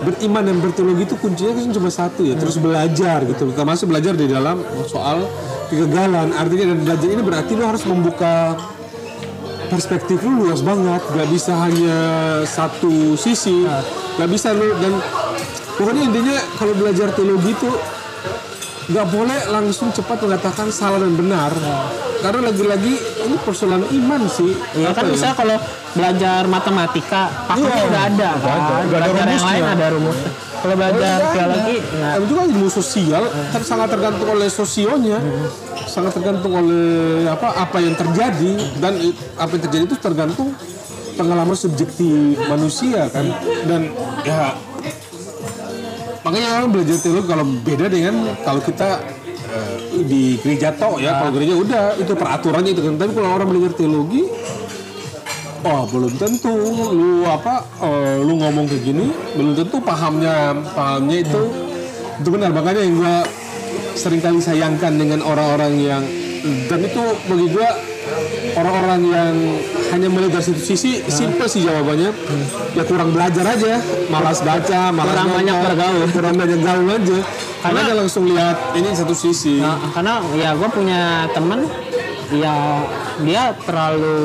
beriman dan berteologi itu kuncinya kan cuma satu ya. Terus belajar gitu. Termasuk belajar di dalam soal kegagalan. Artinya dan belajar ini berarti lo harus membuka perspektif lu luas banget. Gak bisa hanya satu sisi. Gak bisa lu dan pokoknya intinya kalau belajar teologi itu nggak boleh langsung cepat mengatakan salah dan benar karena lagi-lagi ini persoalan iman sih Ya kan ya? bisa kalau belajar matematika pakemnya Iya, udah ada kan. udah ada, udah ada belajar yang rumusnya. lain ada rumus. Kalau belajar Nggak teologi ada. nggak Dan juga ilmu sosial kan sangat tergantung oleh sosionya sangat tergantung oleh apa apa yang terjadi dan apa yang terjadi itu tergantung pengalaman subjektif manusia kan dan ya makanya belajar teologi kalau beda dengan kalau kita eh, di gereja tok ya kalau gereja udah itu peraturannya itu kan. Tapi kalau orang belajar teologi Oh belum tentu. Lu apa eh, lu ngomong kayak gini belum tentu pahamnya pahamnya itu itu benar. Makanya yang gua sering kali sayangkan dengan orang-orang yang dan itu bagi gua orang-orang yang hanya melihat dari satu sisi simple sih jawabannya. Ya kurang belajar aja. Malas baca malas Kurang nonton, banyak bergaul. kurang banyak gaul aja. Karena dia langsung lihat ini satu sisi. Nah, karena ya gue punya temen. Ya dia terlalu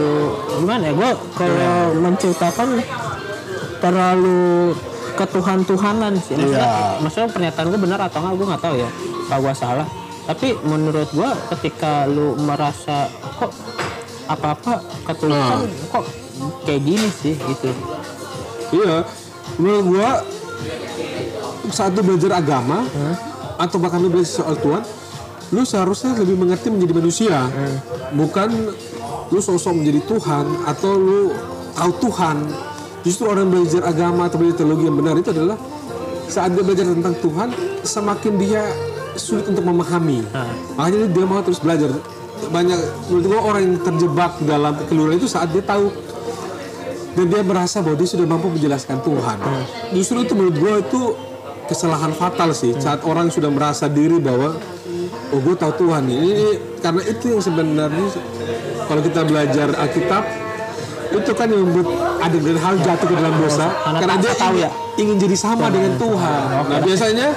gimana ya gue kalau menceritakan terlalu ketuhan-tuhanan sih. Maksudnya, Iya. maksudnya pernyataan gue benar atau enggak gue nggak tahu ya. Kalau gue salah. Tapi menurut gue ketika lu merasa kok apa-apa ketuhan kok kayak gini sih gitu? Iya, menurut gua saat lu belajar agama atau bahkan lu belajar soal Tuhan, lu seharusnya lebih mengerti menjadi manusia, bukan lu sosok menjadi Tuhan atau lu tahu Tuhan. Justru orang yang belajar agama atau belajar teologi yang benar itu adalah saat dia belajar tentang Tuhan, semakin dia sulit untuk memahami. Makanya dia mau terus belajar. Banyak menurut gua orang yang terjebak dalam kekeliruan itu saat dia tahu dan dia merasa bahwa dia sudah mampu menjelaskan Tuhan. Justru itu menurut gue itu kesalahan fatal sih saat orang sudah merasa diri bahwa oh gue tahu Tuhan. Ini, ini- karena itu yang sebenarnya kalau kita belajar Alkitab itu kan yang membuat ada dan hal jatuh ke dalam dosa Karena karena dia tahu ya? ingin jadi sama dengan Tuhan. Nah biasanya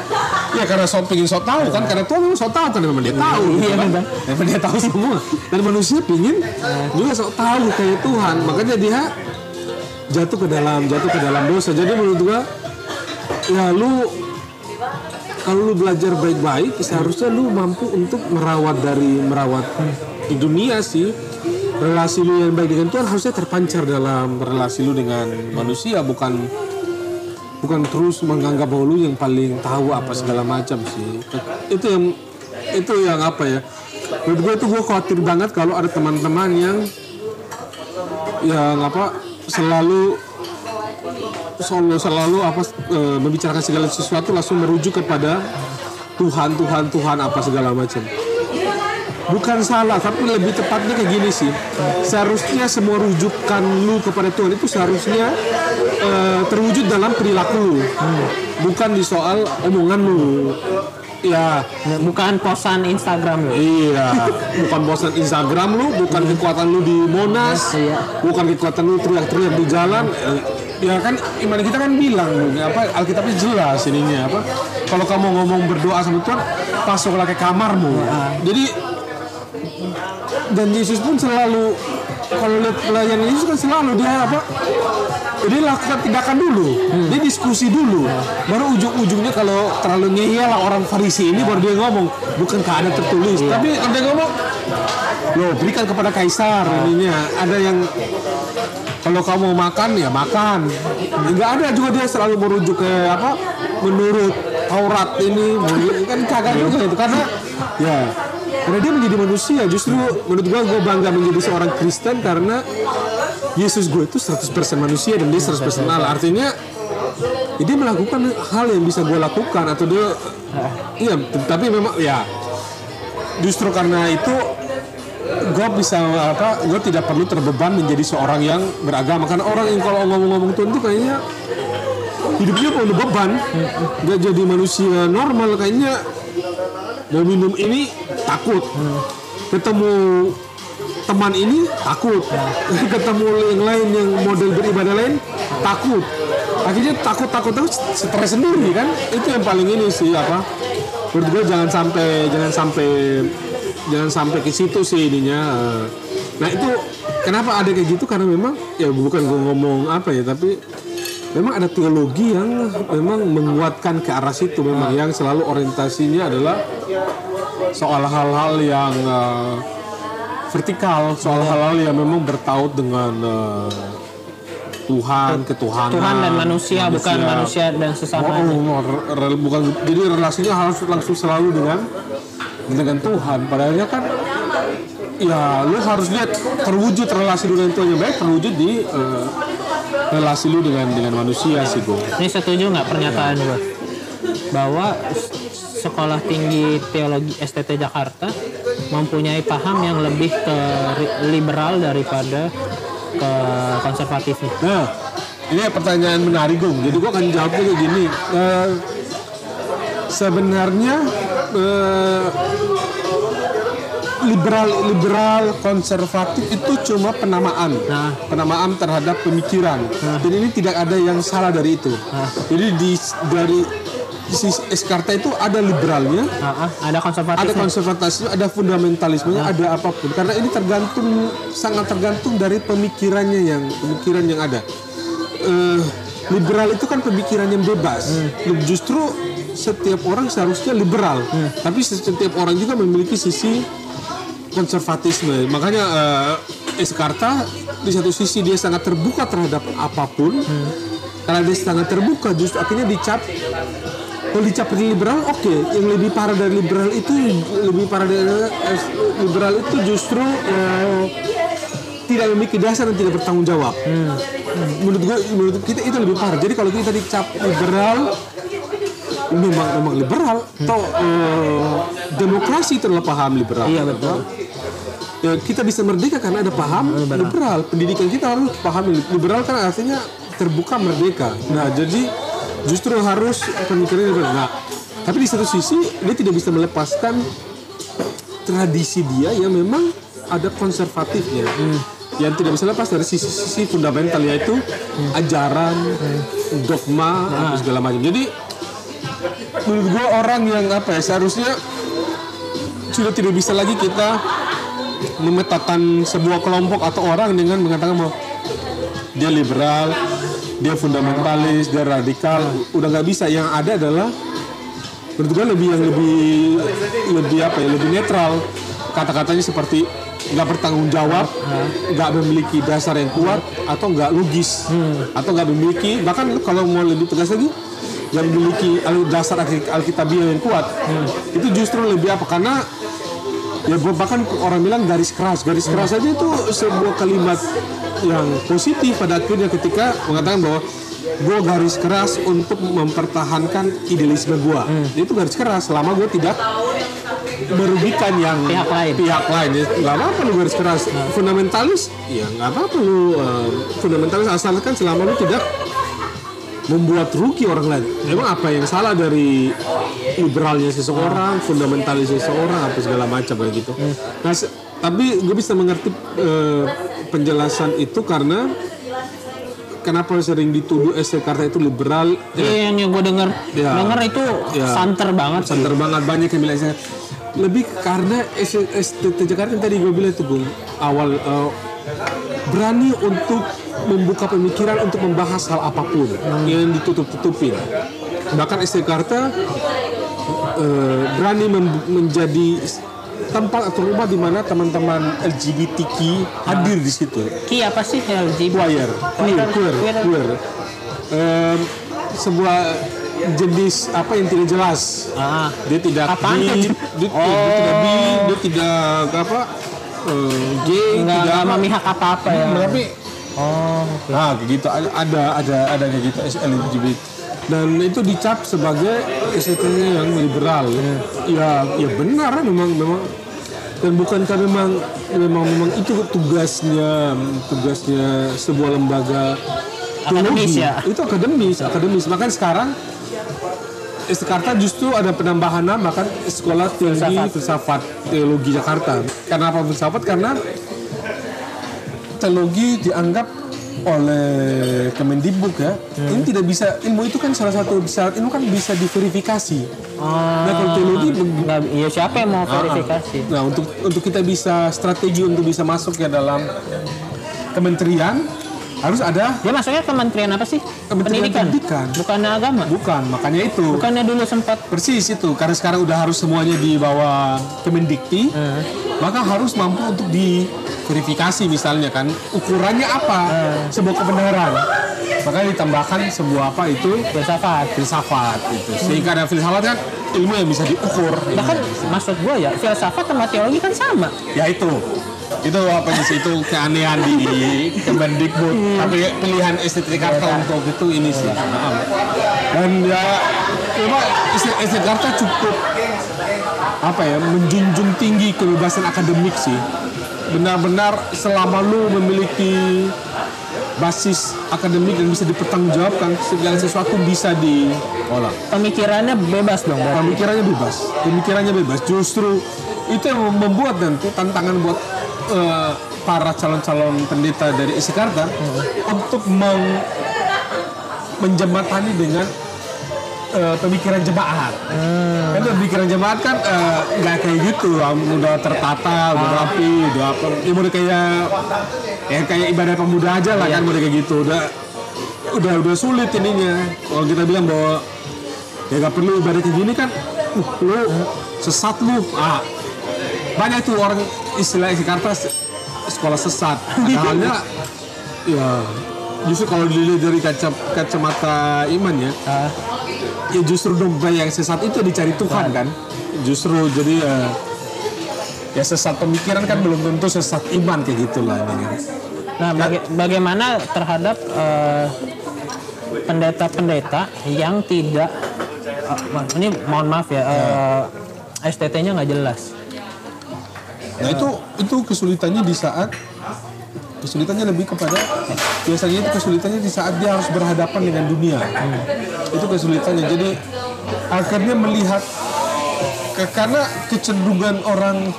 ya karena sok pingin sok tahu kan karena Tuhan memang sok tahu kan memang dia tahu gitu Iya, kan. benar. Memang dia tahu semua dan manusia pingin juga sok tahu kayak Tuhan makanya dia jatuh ke dalam jatuh ke dalam dosa jadi menurut gua ya lu kalau lu belajar baik-baik seharusnya lu mampu untuk merawat dari merawat di dunia sih relasi lu yang baik dengan Tuhan harusnya terpancar dalam relasi lu dengan manusia bukan bukan terus menganggap bahwa lu yang paling tahu apa segala macam sih. Itu yang itu yang apa ya? Menurut gue itu gue khawatir banget kalau ada teman-teman yang yang apa selalu selalu selalu apa e, membicarakan segala sesuatu langsung merujuk kepada Tuhan Tuhan Tuhan apa segala macam bukan salah tapi lebih tepatnya kayak gini sih. Seharusnya semua rujukan lu kepada Tuhan itu seharusnya e, terwujud dalam perilaku lu. Bukan di soal omongan lu. Ya. Bukan posan Instagram lo Iya, bukan bosan Instagram lu, bukan kekuatan lu di Monas, Iya. bukan kekuatan lu teriak-teriak di jalan. Ya kan iman kita kan bilang apa Alkitabnya jelas ininya apa. Kalau kamu ngomong berdoa sama Tuhan masuklah ke kamarmu. Jadi dan Yesus pun selalu kalau lihat pelayanan Yesus kan selalu dia apa dia lakukan tindakan dulu dia diskusi dulu. Baru ujung-ujungnya kalau terlalu ngeyel lah orang Farisi ini baru dia ngomong bukankah ada tertulis. Tapi ada ngomong lo berikan kepada kaisar ininya. Ada yang kalau kamu mau makan ya makan. Nggak ada juga dia selalu merujuk ke apa menurut Taurat ini kan kagak juga itu karena ya karena dia menjadi manusia. Justru menurut gua gue bangga menjadi seorang Kristen karena Yesus gue itu 100% manusia dan dia 100% Allah. Artinya ya dia melakukan hal yang bisa gue lakukan atau dia iya tapi memang ya justru karena itu gue bisa apa gue tidak perlu terbeban menjadi seorang yang beragama. Karena orang yang kalau ngomong-ngomong Tuhan itu kayaknya hidupnya penuh beban. Nggak jadi manusia normal kayaknya mau minum ini takut. Ketemu teman ini takut. Ketemu yang lain yang model beribadah lain takut. Akhirnya takut takut terus stres sendiri kan? Itu yang paling ini sih apa? Gue jangan sampai jangan sampai jangan sampai ke situ sih ininya. Nah itu kenapa ada kayak gitu? Karena memang ya bukan gue ngomong apa ya tapi memang ada teologi yang memang menguatkan ke arah situ. Memang yang selalu orientasinya adalah soal hal-hal yang eh, vertikal soal hal-hal yang memang bertaut dengan eh, Tuhan ketuhanan. Tuhan dan manusia, bukan manusia dan sesama Oh, oh, re- re- bukan. Jadi relasinya harus langsung selalu dengan dengan Tuhan. Padahalnya kan ya lu harus lihat terwujud relasi lu dengan Tuhan yang baik terwujud di eh, relasi lu dengan dengan manusia sih gue. Ini setuju nggak pernyataan gue bahwa sekolah tinggi teologi STT Jakarta mempunyai paham yang lebih ke liberal daripada ke konservatifnya. Nah, ini pertanyaan menarik Gung. Jadi gua akan jawabnya kayak gini. Eh, sebenarnya eh, liberal liberal konservatif itu cuma penamaan Nah. penamaan terhadap pemikiran dan ini tidak ada yang salah dari itu jadi di dari si Eskarta itu ada liberalnya ah, ada konservatif. ada konservatisme, ada fundamentalismenya, ada apa pun. Karena ini tergantung sangat tergantung dari pemikirannya yang pemikiran yang ada. Eh, liberal itu kan pemikiran yang bebas. Justru setiap orang seharusnya liberal, tapi setiap orang juga memiliki sisi konservatisme. Makanya eh, Eskarta di satu sisi dia sangat terbuka terhadap apa pun. Karena dia sangat terbuka, justru akhirnya dicap kalau dicap liberal, oke. Yang lebih parah dari liberal itu lebih parah dari eh, liberal itu justru eh, tidak memiliki dasar dan tidak bertanggung jawab. Menurut gua, menurut kita itu lebih parah. Jadi kalau kita dicap liberal, memang memang liberal. Atau eh, demokrasi adalah paham liberal. Iya, betul. Ya, kita bisa merdeka karena ada paham liberal. Pendidikan kita harus paham liberal kan artinya terbuka merdeka. Nah, jadi justru harus pemikiran liberal. Nah, tapi di satu sisi dia tidak bisa melepaskan tradisi dia yang memang ada konservatifnya. Yang tidak bisa lepas dari sisi-sisi fundamental yaitu ajaran, dogma, apa segala macam. Jadi menurut gua orang yang apa ya seharusnya sudah tidak bisa lagi kita memetakan sebuah kelompok atau orang dengan mengatakan bahwa dia liberal, dia fundamentalis, dia radikal, udah nggak bisa. Yang ada adalah menurut gue lebih yang lebih lebih apa ya, lebih netral. Kata-katanya seperti nggak bertanggung jawab, nggak memiliki dasar yang kuat atau nggak logis, atau nggak memiliki bahkan kalau mau lebih tegas lagi yang memiliki dasar Alki- alkitabiah yang kuat. Itu justru lebih apa? Karena ya bahkan orang bilang garis keras. Garis keras aja itu sebuah kalimat yang positif pada akhirnya ketika mengatakan bahwa gue garis keras untuk mempertahankan idealisme gue itu garis keras selama gue tidak merugikan yang Pihak lain. pihak lain. Ya nggak apa-apa lu garis keras. Fundamentalis ya nggak apa-apa lu eh, fundamentalis asalkan selama lu tidak membuat rugi orang lain. Memang apa yang salah dari liberalnya seseorang, fundamentalis seseorang, apa segala macam kayak gitu. Nah, tapi gue bisa mengerti eh, penjelasan itu karena kenapa sering dituduh ST Jakarta itu liberal. Iya, yang gue denger, Ya. denger itu Ya. santer banget. Santer banget banyak yang bilang saya lebih karena ST Jakarta yang tadi gue bilang itu Bung awal eh, berani untuk membuka pemikiran untuk membahas hal apa pun yang ditutup-tutupin bahkan ST Jakarta eh, berani menjadi tempat atau rumah di mana teman-teman LGBTQ hadir di situ Ki apa sih LGBT? queer, queer, queer, Queer. queer. Em, sebuah jenis apa yang tidak jelas. Ah, Dia tidak Apaan bi, dia, dia tidak bi, dia tidak apa, eh, gay, nggak tidak apa. memihak apa-apa ya. Tapi Oh, oke. Nah, kayak gitu ada ada ada ada kayak gitu LGBT. Dan itu dicap sebagai estetiknya yang liberal. Ya, ya benar memang memang dan bukankah memang memang memang itu tugasnya tugasnya sebuah lembaga Akademis teologi. ya? Itu akademis, akademis. Bahkan sekarang Jakarta justru ada penambahan nama kan sekolah tinggi Filsafat. teologi Jakarta. Kenapa filsafat? Karena teologi dianggap oleh Kemendikbud ya ini tidak bisa ilmu itu kan salah satu syarat ilmu kan bisa diverifikasi Oh, nah kalau teologi nggak, iya siapa yang mau verifikasi? nah untuk untuk kita bisa strategi untuk bisa masuk ya dalam kementerian harus ada Dia masuknya kementerian apa sih? Kementerian Pendidikan. Bukannya agama? bukan makanya itu Bukannya dulu sempat persis itu karena sekarang udah harus semuanya di bawah Kemendikti maka harus mampu untuk diverifikasi misalnya kan ukurannya apa? Sebuah kebenaran. Maka ditambahkan sebuah apa itu? Filsafat. filsafat itu sehingga ada filsafat kan ilmu yang bisa diukur. Bahkan maksud gua ya filsafat sama teologi kan sama. ya itu. Itu apa sih itu keanehan di Kemendikbud. Tapi pilihan estetik Jakarta untuk itu ini sih. Dan ya memang estetik Jakarta cukup apa ya menjunjung tinggi kebebasan akademik sih. Benar-benar selama lu memiliki basis akademik dan bisa dipertanggungjawabkan segala sesuatu bisa diolah. Pemikirannya bebas dong berarti. pemikirannya bebas. Pemikirannya bebas. Justru itu yang membuat nanti tantangan buat eh, para calon-calon pendeta dari Isikarta untuk meng, menjembatani dengan eh, pemikiran jemaat. Kan pemikiran jemaat kan eh, nggak kayak gitu um, udah tertata udah rapi udah apa. Ya udah kayak ya kayak ibadah pemuda aja lah kan udah kayak gitu. Udah udah udah sulit ininya. Kalau kita bilang bahwa ya nggak perlu ibadah kayak gini kan uh, lu sesat lu. Ah. Banyak tuh orang istilah Jakarta se- sekolah sesat. Padahalnya ya justru kalau dilihat dari kaca kacamata iman ya Ah, ya justru domba yang sesat itu dicari Tuhan kan justru jadi eh, ya sesat pemikiran kan belum tentu sesat iman kayak gitulah ini kan. Nah, baga- bagaimana terhadap eh, pendeta-pendeta yang tidak wah, ini mohon maaf ya, eh, STT-nya nggak jelas. Nah itu itu kesulitannya di saat kesulitannya lebih kepada biasanya itu kesulitannya di saat dia harus berhadapan dengan dunia. Itu kesulitannya. Jadi akhirnya melihat ke, karena kecenderungan orang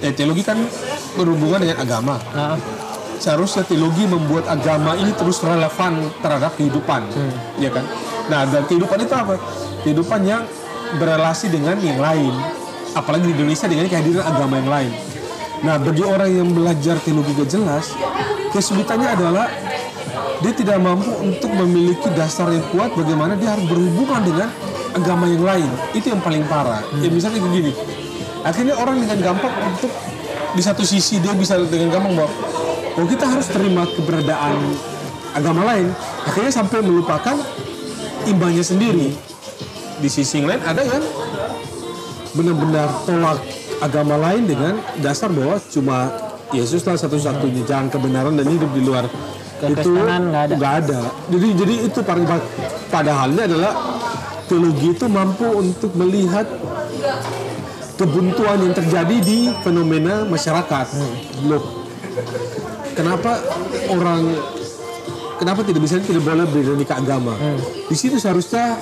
ya teologi kan berhubungan dengan agama. Nah, Seharusnya teologi membuat agama ini terus relevan terhadap kehidupan, ya kan? Nah, dan kehidupan itu apa? Kehidupan yang berelasi dengan yang lain, apalagi di Indonesia dengan kehadiran agama yang lain. Nah, bagi orang yang belajar teologi gak jelas, kesulitannya adalah dia tidak mampu untuk memiliki dasar yang kuat bagaimana dia harus berhubungan dengan agama yang lain. Itu yang paling parah. Ya misalnya kayak gini. Akhirnya orang dengan gampang untuk di satu sisi dia bisa dengan gampang bahwa oh kita harus terima keberadaan agama lain. Akhirnya sampai melupakan imbangnya sendiri. Di sisi yang lain ada yang benar-benar tolak agama lain dengan dasar bahwa cuma Yesus lah satu-satunya jalan kebenaran dan hidup di luar itu nggak ada. ada. Jadi jadi itu paling padahalnya adalah teologi itu mampu untuk melihat kebuntuan yang terjadi di fenomena masyarakat. Loh, kenapa orang kenapa tidak bisa tidak boleh berdinamika agama? Di situ seharusnya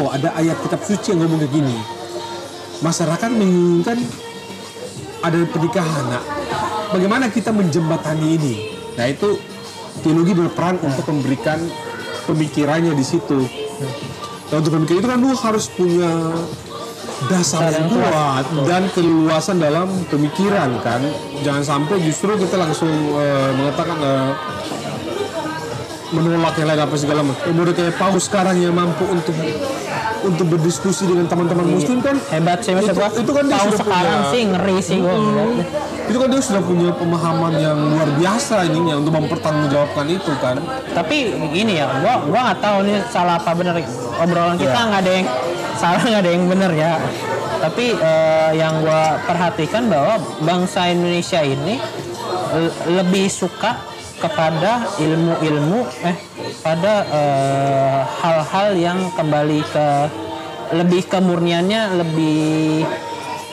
oh ada ayat kitab suci yang ngomong kayak gini. Masyarakat menginginkan ada pernikahan. Nah, bagaimana kita menjembatani ini? Nah, itu teologi berperan untuk memberikan pemikirannya di situ. Nah, untuk pemikiran itu kan lu harus punya dasar yang kuat dan keluasan dalam pemikiran kan. Jangan sampai justru kita langsung eh, mengatakan eh, menolak yang lain apa segala macam. Udah kayak Paus sekarang yang mampu untuk untuk berdiskusi dengan teman-teman muslim kan hebat sih maksud Itu- itu kan dia Tahu sudah sekarang punya- sih ngeri sih gua. ngeliatnya. itu kan dia sudah punya pemahaman yang luar biasa ininya untuk mempertanggungjawabkan itu kan Tapi gini ya, gua gua nggak tahu nih salah apa bener obrolan kita Iya. nggak ada yang salah nggak ada yang bener ya. Tapi eh, yang gua perhatikan bahwa bangsa Indonesia ini lebih suka kepada ilmu-ilmu eh pada eh, hal-hal yang kembali ke lebih kemurniannya lebih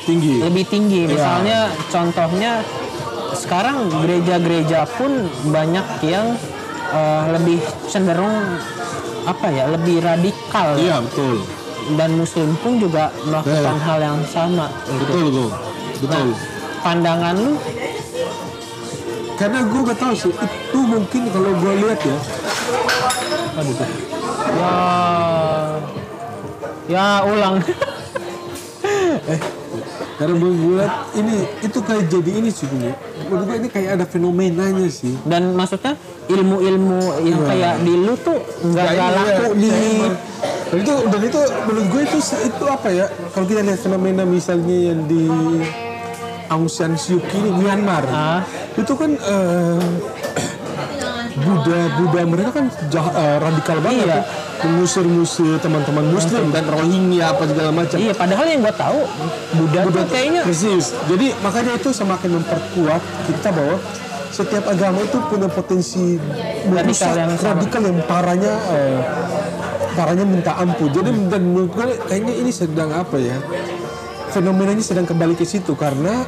tinggi lebih tinggi. Misalnya contohnya sekarang gereja-gereja pun banyak yang eh, lebih cenderung apa ya, lebih radikal iya betul dan muslim pun juga melakukan Iya. hal yang sama gitu. betul tuh betul Pandangan lu karena gue gak tahu sih itu mungkin kalau gue lihat ya. Aduh tuh. ya. Ya ulang. karena gue lihat ini itu kayak jadi ini sih gue menurut gue ini kayak ada fenomenanya sih. Dan maksudnya ilmu-ilmu yang kayak di lu tuh nggak Ya, nggak ini laku ya, di dan itu dan itu menurut gue itu itu apa ya? Kalau kita lihat fenomena misalnya yang di Aung San Suu Kyi di Myanmar Ah. itu kan eh, Buddha Buddha mereka kan jah- eh, radikal banget Iya. tuh. mengusir-ngusir teman-teman Muslim dan Rohingya apa segala macam Iya, padahal yang gue tahu Buddha, tuh kayaknya Persis. Jadi makanya itu semakin memperkuat kita bahwa setiap agama itu punya potensi merusak, yang radikal yang parahnya eh, parahnya minta ampun. Jadi dan menurut gue kayaknya ini sedang apa ya? Fenomenanya sedang kembali ke situ karena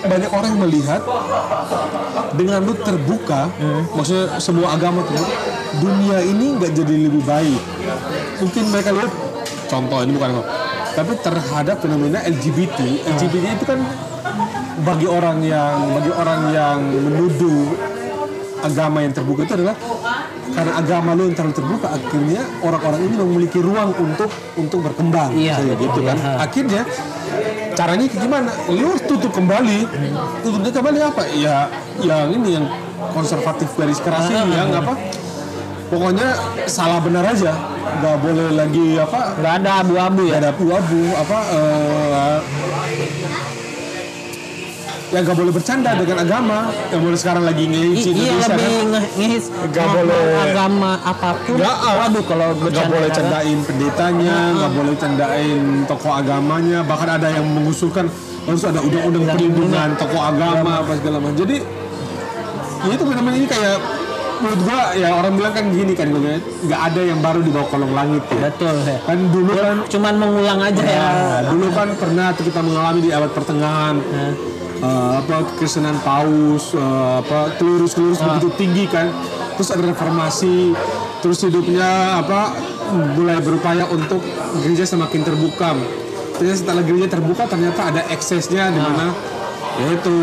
banyak orang melihat dengan lu terbuka, maksudnya semua agama terbuka, dunia ini nggak jadi lebih baik. Mungkin mereka lihat contoh ini bukan kok, tapi terhadap fenomena LGBT, LGBT itu kan bagi orang yang bagi orang yang menuduh agama yang terbuka itu adalah karena agama lu yang terlalu terbuka akhirnya orang-orang ini memiliki ruang untuk untuk berkembang. Iya, Misalnya gitu kan. Iya. akhirnya caranya gimana? Lu tutup kembali. Tutupnya kembali apa? Ya yang ini yang konservatif garis keras ini yang apa? Pokoknya salah benar aja. Nggak boleh lagi apa? Nggak ada abu-abu ya? Nggak ada abu-abu apa eh, ya nggak boleh bercanda dengan agama yang boleh sekarang lagi I- ngehits iya Indonesia lebih kan nge- ngehits mau- boleh. agama apa pun Nggak, ah. waduh kalau nggak bercanda boleh candain pendetanya, nggak boleh candain tokoh agamanya, bahkan ada yang mengusulkan harus ada undang-undang perlindungan tokoh agama apa segala macam. Jadi ya itu fenomena ini kayak menurut gua ya orang bilang kan gini kan bilang, nggak ada yang baru di bawah kolong langit ya. betul ya. Kan dulu kan cuman mengulang aja ya Ya, dulu kan pernah kita mengalami di abad pertengahan eh, apa kekristenan paus, eh, apa kelurus-kelurus begitu tinggi kan. Terus ada reformasi, terus hidupnya apa mulai berupaya untuk gereja semakin terbuka. Ternyata setelah gereja terbuka ternyata ada eksesnya di mana yaitu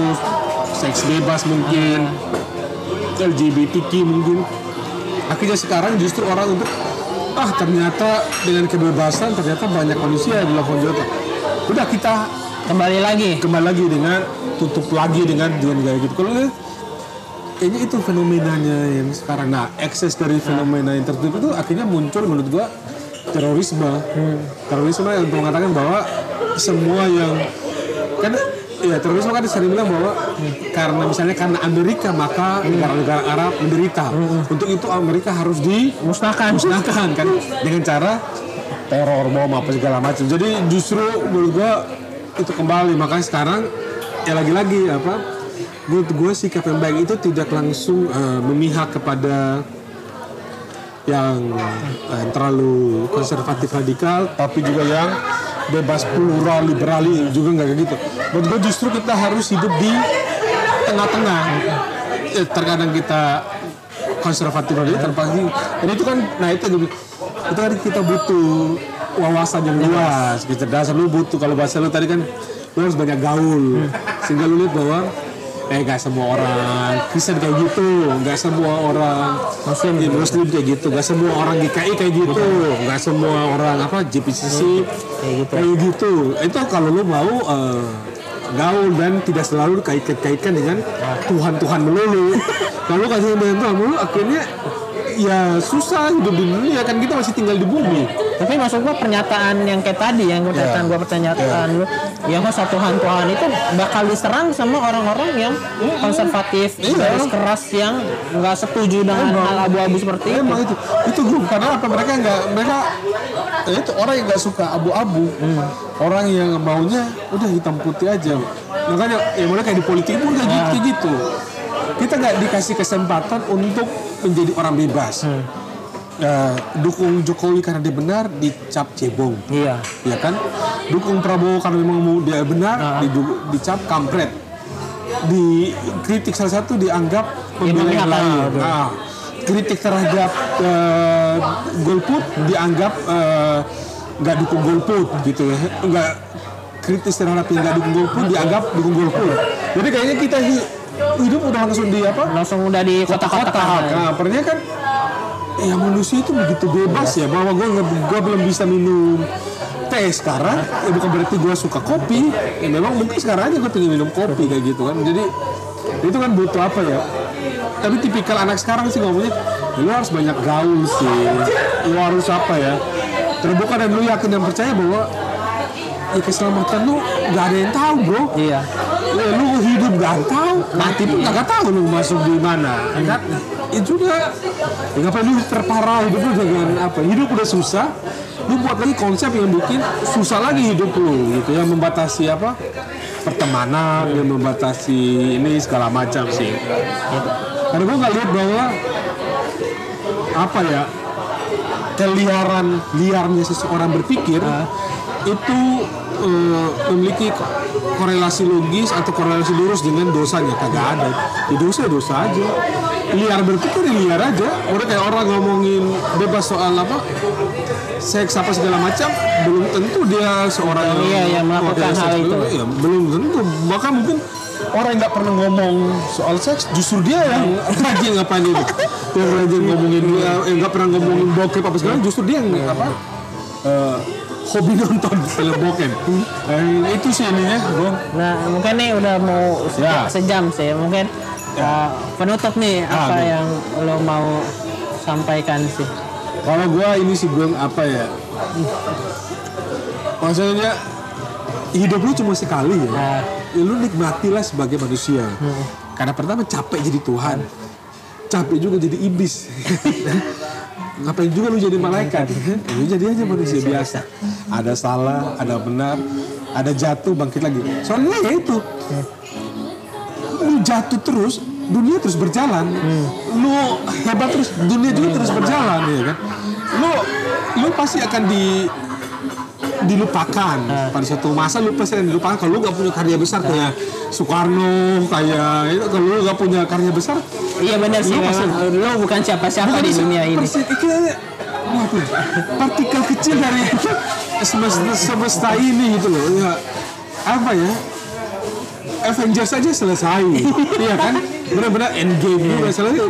seks bebas mungkin, LGBTQ mungkin. Akhirnya sekarang justru orang untuk ah ternyata dengan kebebasan ternyata banyak manusia yang dilakukan juga. Udah kita kembali lagi. Kembali lagi dengan tutup lagi dengan dengan gaya gitu. Kalau kayaknya itu fenomenanya yang sekarang. Nah, ekses dari fenomena yang tertutup itu akhirnya muncul menurut gua terorisme. Terorisme yang mengatakan bahwa semua yang kan ya terorisme kan sering bilang bahwa karena misalnya karena Amerika maka negara-negara Arab menderita. Untuk itu Amerika harus di musnahkan musnahkan. Kan dengan cara teror bom apa segala macam. Jadi justru menurut gua itu kembali. Makanya sekarang ya lagi-lagi apa menurut gue sikap yang baik itu tidak langsung eh, memihak kepada yang eh, terlalu konservatif radikal tapi juga yang bebas plural liberal juga nggak kayak gitu. Menurut gue justru kita harus hidup di tengah-tengah. Eh, terkadang kita konservatif radikal pasti dan itu kan nah itu itu kan kita butuh wawasan yang luas kecerdasan lu butuh. Kalau bahasa lu tadi kan lu harus banyak gaul. Sehingga lu lihat bahwa eh gak semua orang Kristen kayak gitu gak semua orang Muslim, Muslim kayak gitu gak semua orang GKI kayak gitu gak semua orang apa JPCC kayak gitu. kayak gitu. Itu kalau lu mau eh, gaul dan tidak selalu kait-kaitkan dengan Tuhan-Tuhan melulu. Kalau kasih dengan Tuhan melulu akhirnya ya susah hidup di dunia kan kita masih tinggal di bumi. Tapi maksud gua pernyataan yang kayak tadi yang pernyataan Iya. gua pernyataan lu yang kok Tuhan Tuhan itu bakal diserang sama orang-orang yang konservatif Iya. garis keras yang nggak setuju dengan hal abu-abu seperti itu. Emang itu, itu grup karena apa? Mereka nggak mereka ya itu orang yang nggak suka abu-abu, orang yang maunya udah hitam putih aja. Makanya ya mereka kayak di politik pun kayak gitu, kayak gitu. Kita nggak dikasih kesempatan untuk menjadi orang bebas. Ya, dukung Jokowi karena dia benar dicap cebong, iya ya kan? Dukung Prabowo karena memang mau dia benar didu- dicap kampret. Dikritik salah satu dianggap pembela yang memihak, lain. ah. Nah, kritik terhadap eh, golput dianggap eh, nggak dukung golput gitu ya nggak kritis terhadap yang nggak dukung golput dianggap dukung golput jadi kayaknya kita hidup udah langsung di apa? Langsung udah di kotak-kotak. Kota-kota nah pernya kan ya manusia itu begitu bebas ya bahwa gue gue belum bisa minum teh sekarang. Ya bukan berarti gue suka kopi. Ya memang mungkin sekarang aja gue pengen minum kopi kayak gitu kan. Jadi itu kan butuh apa ya? Tapi tipikal anak sekarang sih ngomongnya "Ya, lu harus banyak gaul sih. Lu harus apa ya? Terbuka dan lu yakin dan percaya bahwa ya keselamatan lu gak ada yang tahu bro. Iya Ya, lu hidup gak tahu, mati pun gak tahu lu masuk di mana, kan? Itu juga, ya ngapain lu terparah hidup lu dengan apa? Hidup udah susah, lu buat lagi konsep yang bikin susah lagi hidup lu, gitu ya, membatasi apa? Pertemanan, yang membatasi ini segala macam sih. Karena gue nggak lihat bahwa apa ya keliaran liarnya seseorang berpikir itu eh, memiliki korelasi logis atau korelasi lurus dengan dosanya? Kagak ada. Di dosa ya dosa aja. Liar berpikir ya liar aja. Udah kayak orang ngomongin bebas soal apa seks apa segala macam belum tentu dia seorang yang Iya, yang melakukan hal itu. Iya, belum tentu. Bahkan mungkin orang yang nggak pernah ngomong soal seks justru dia yang rajin ngapain itu. Yang rajin ngomongin yang nggak pernah ngomongin bokep apa segala justru dia yang apa eh, hobi nonton film bokep Eh, itu sih ininya bro Nah, mungkin nih udah mau se- Ya. sejam sih. Mungkin uh, penutup nih apa Aduh. yang lo mau sampaikan sih? kalau gua ini sih gue apa ya maksudnya hidup lu cuma sekali ya Nah, ya lu nikmatilah sebagai manusia. Karena pertama capek jadi Tuhan, capek juga jadi iblis. Ngapain juga lu jadi malaikat? lu jadi aja manusia biasa. Ada salah, ada benar, ada jatuh, bangkit lagi. Soalnya ya itu, lu jatuh terus, dunia terus berjalan. Lu hebat terus, dunia juga terus berjalan, ya kan? Lu, lu pasti akan di dilupakan. Pada suatu masa lu pasti akan dilupakan. Kalau lu gak punya karya besar kayak Soekarno kayak itu kalau lu gak punya karya besar iya benar sih. Pasti- Memang, lo bukan siapa-siapa di dunia ini. persis, itu ya, waduh, partikel kecil dari semesta, semesta ini gitu loh. Ya apa ya? Avengers aja selesai. Iya kan? Benar-benar endgame juga selesai.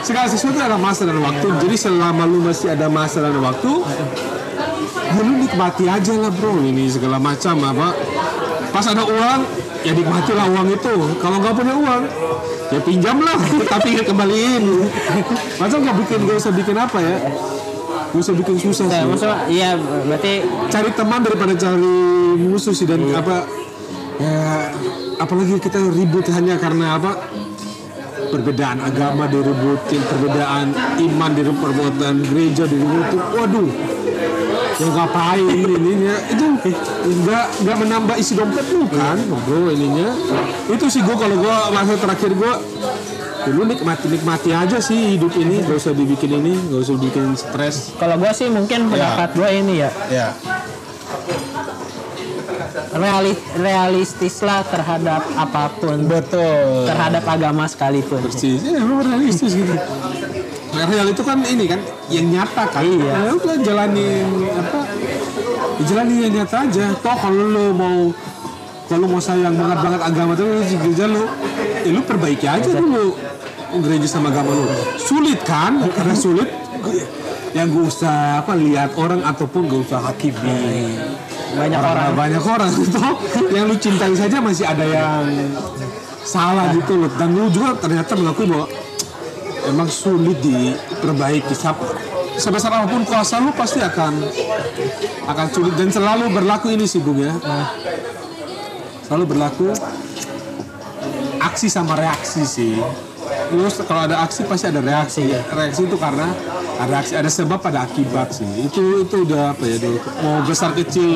Segala sesuatu ada masa dan waktu. Jadi selama lu masih ada masa dan waktu ya lu nikmati aja lah bro. Ini segala macam apa pas ada uang ya nikmatilah uang itu. Kalau nggak punya uang ya pinjam lah. Tapi kembaliin masa nggak bikin gak usah bikin apa ya? Gak usah bikin susah sih maksudnya iya berarti cari teman daripada cari musuh sih dan apa ya apalagi kita ribut hanya karena apa? Perbedaan agama diributin perbedaan iman diributin perbedaan gereja diributin waduh ya ngapain ininya? Itu nggak nggak menambah isi dompet lu kan bro ininya. Itu sih gua kalau gua masa terakhir gua ya lu nikmati nikmati aja sih hidup ini. Gak usah dibikin ini gak usah bikin stres. Kalau gue sih mungkin pendapat gue ini ya. Ya. Reali, realistis lah terhadap apa pun. Betul. Terhadap agama sekalipun. Persis. Ya realistis gitu Nah, real itu kan ini kan yang nyata kan? Iya. ya udah jalanin apa? Ya jalanin yang nyata aja. Toh kalau lu mau kalau mau sayang banget banget agama tuh di gereja lu ya lu perbaiki aja dulu. Gereja sama agama lu. Sulit kan? Karena sulit. Yang gue usah apa lihat orang ataupun gak usah hakimi. Banyak orang banyak orang. Toh yang lu cintai saja masih ada yang salah gitu loh. Dan lu juga ternyata mengakui bahwa emang sulit diperbaiki. Sap- sebesar apa pun kuasa lu pasti akan akan sulit. Dan selalu berlaku ini sih Bung ya. Selalu berlaku. Aksi sama reaksi sih. Lu kalau ada aksi pasti ada reaksi. Reaksi itu karena ada aksi ada sebab pada akibat sih. Itu itu udah apa ya dulu. Mau besar kecil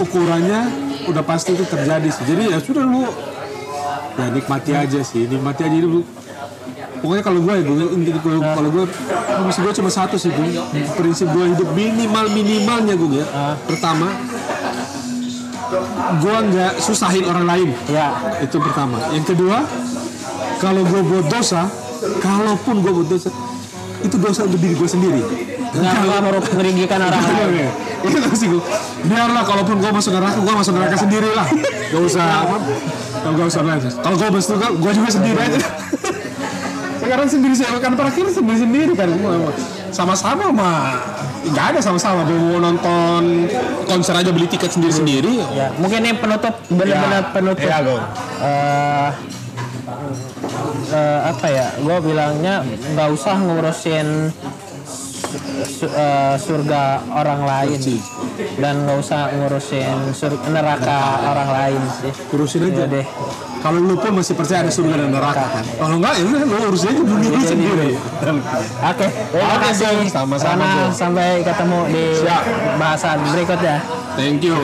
ukurannya udah pasti itu terjadi sih. Jadi ya sudah lu ya nikmati aja sih. Nikmati aja dulu pokoknya kalau gue ya gue inti kalau kalau gue prinsip gue cuma satu sih gue prinsip gue hidup minimal minimalnya gue ya. Pertama gue nggak susahin orang lain. Ya itu pertama. Yang kedua kalau gue buat dosa kalaupun gue buat dosa itu dosa untuk diri gue sendiri. Nggak meru- merugikan orang lain. itu sih gue biarlah kalaupun gue masuk neraka gue masuk neraka sendiri lah gak usah apa. Gak usah lah kalau gue masuk neraka gue juga sendiri aja sekarang sendiri saya kan terakhir sendiri sendiri kan. Sama-sama mah nggak ada sama-sama. Mau nonton konser aja beli tiket sendiri sendiri. Ya mungkin ini penutup benar-benar Ya. penutup. Ya, Go. Eh, apa ya? Gue bilangnya nggak usah ngurusin su- eh, surga orang lain. Dan nggak usah ngurusin sur- neraka orang lain sih. Urusin aja. Ya deh. Kalau lu pun masih percaya ada surga dan neraka kan? Kalau enggak ya lu urusin aja dunia lu sendiri. Oke, terima kasih. Sama-sama, sampai ketemu di bahasan berikutnya. thank you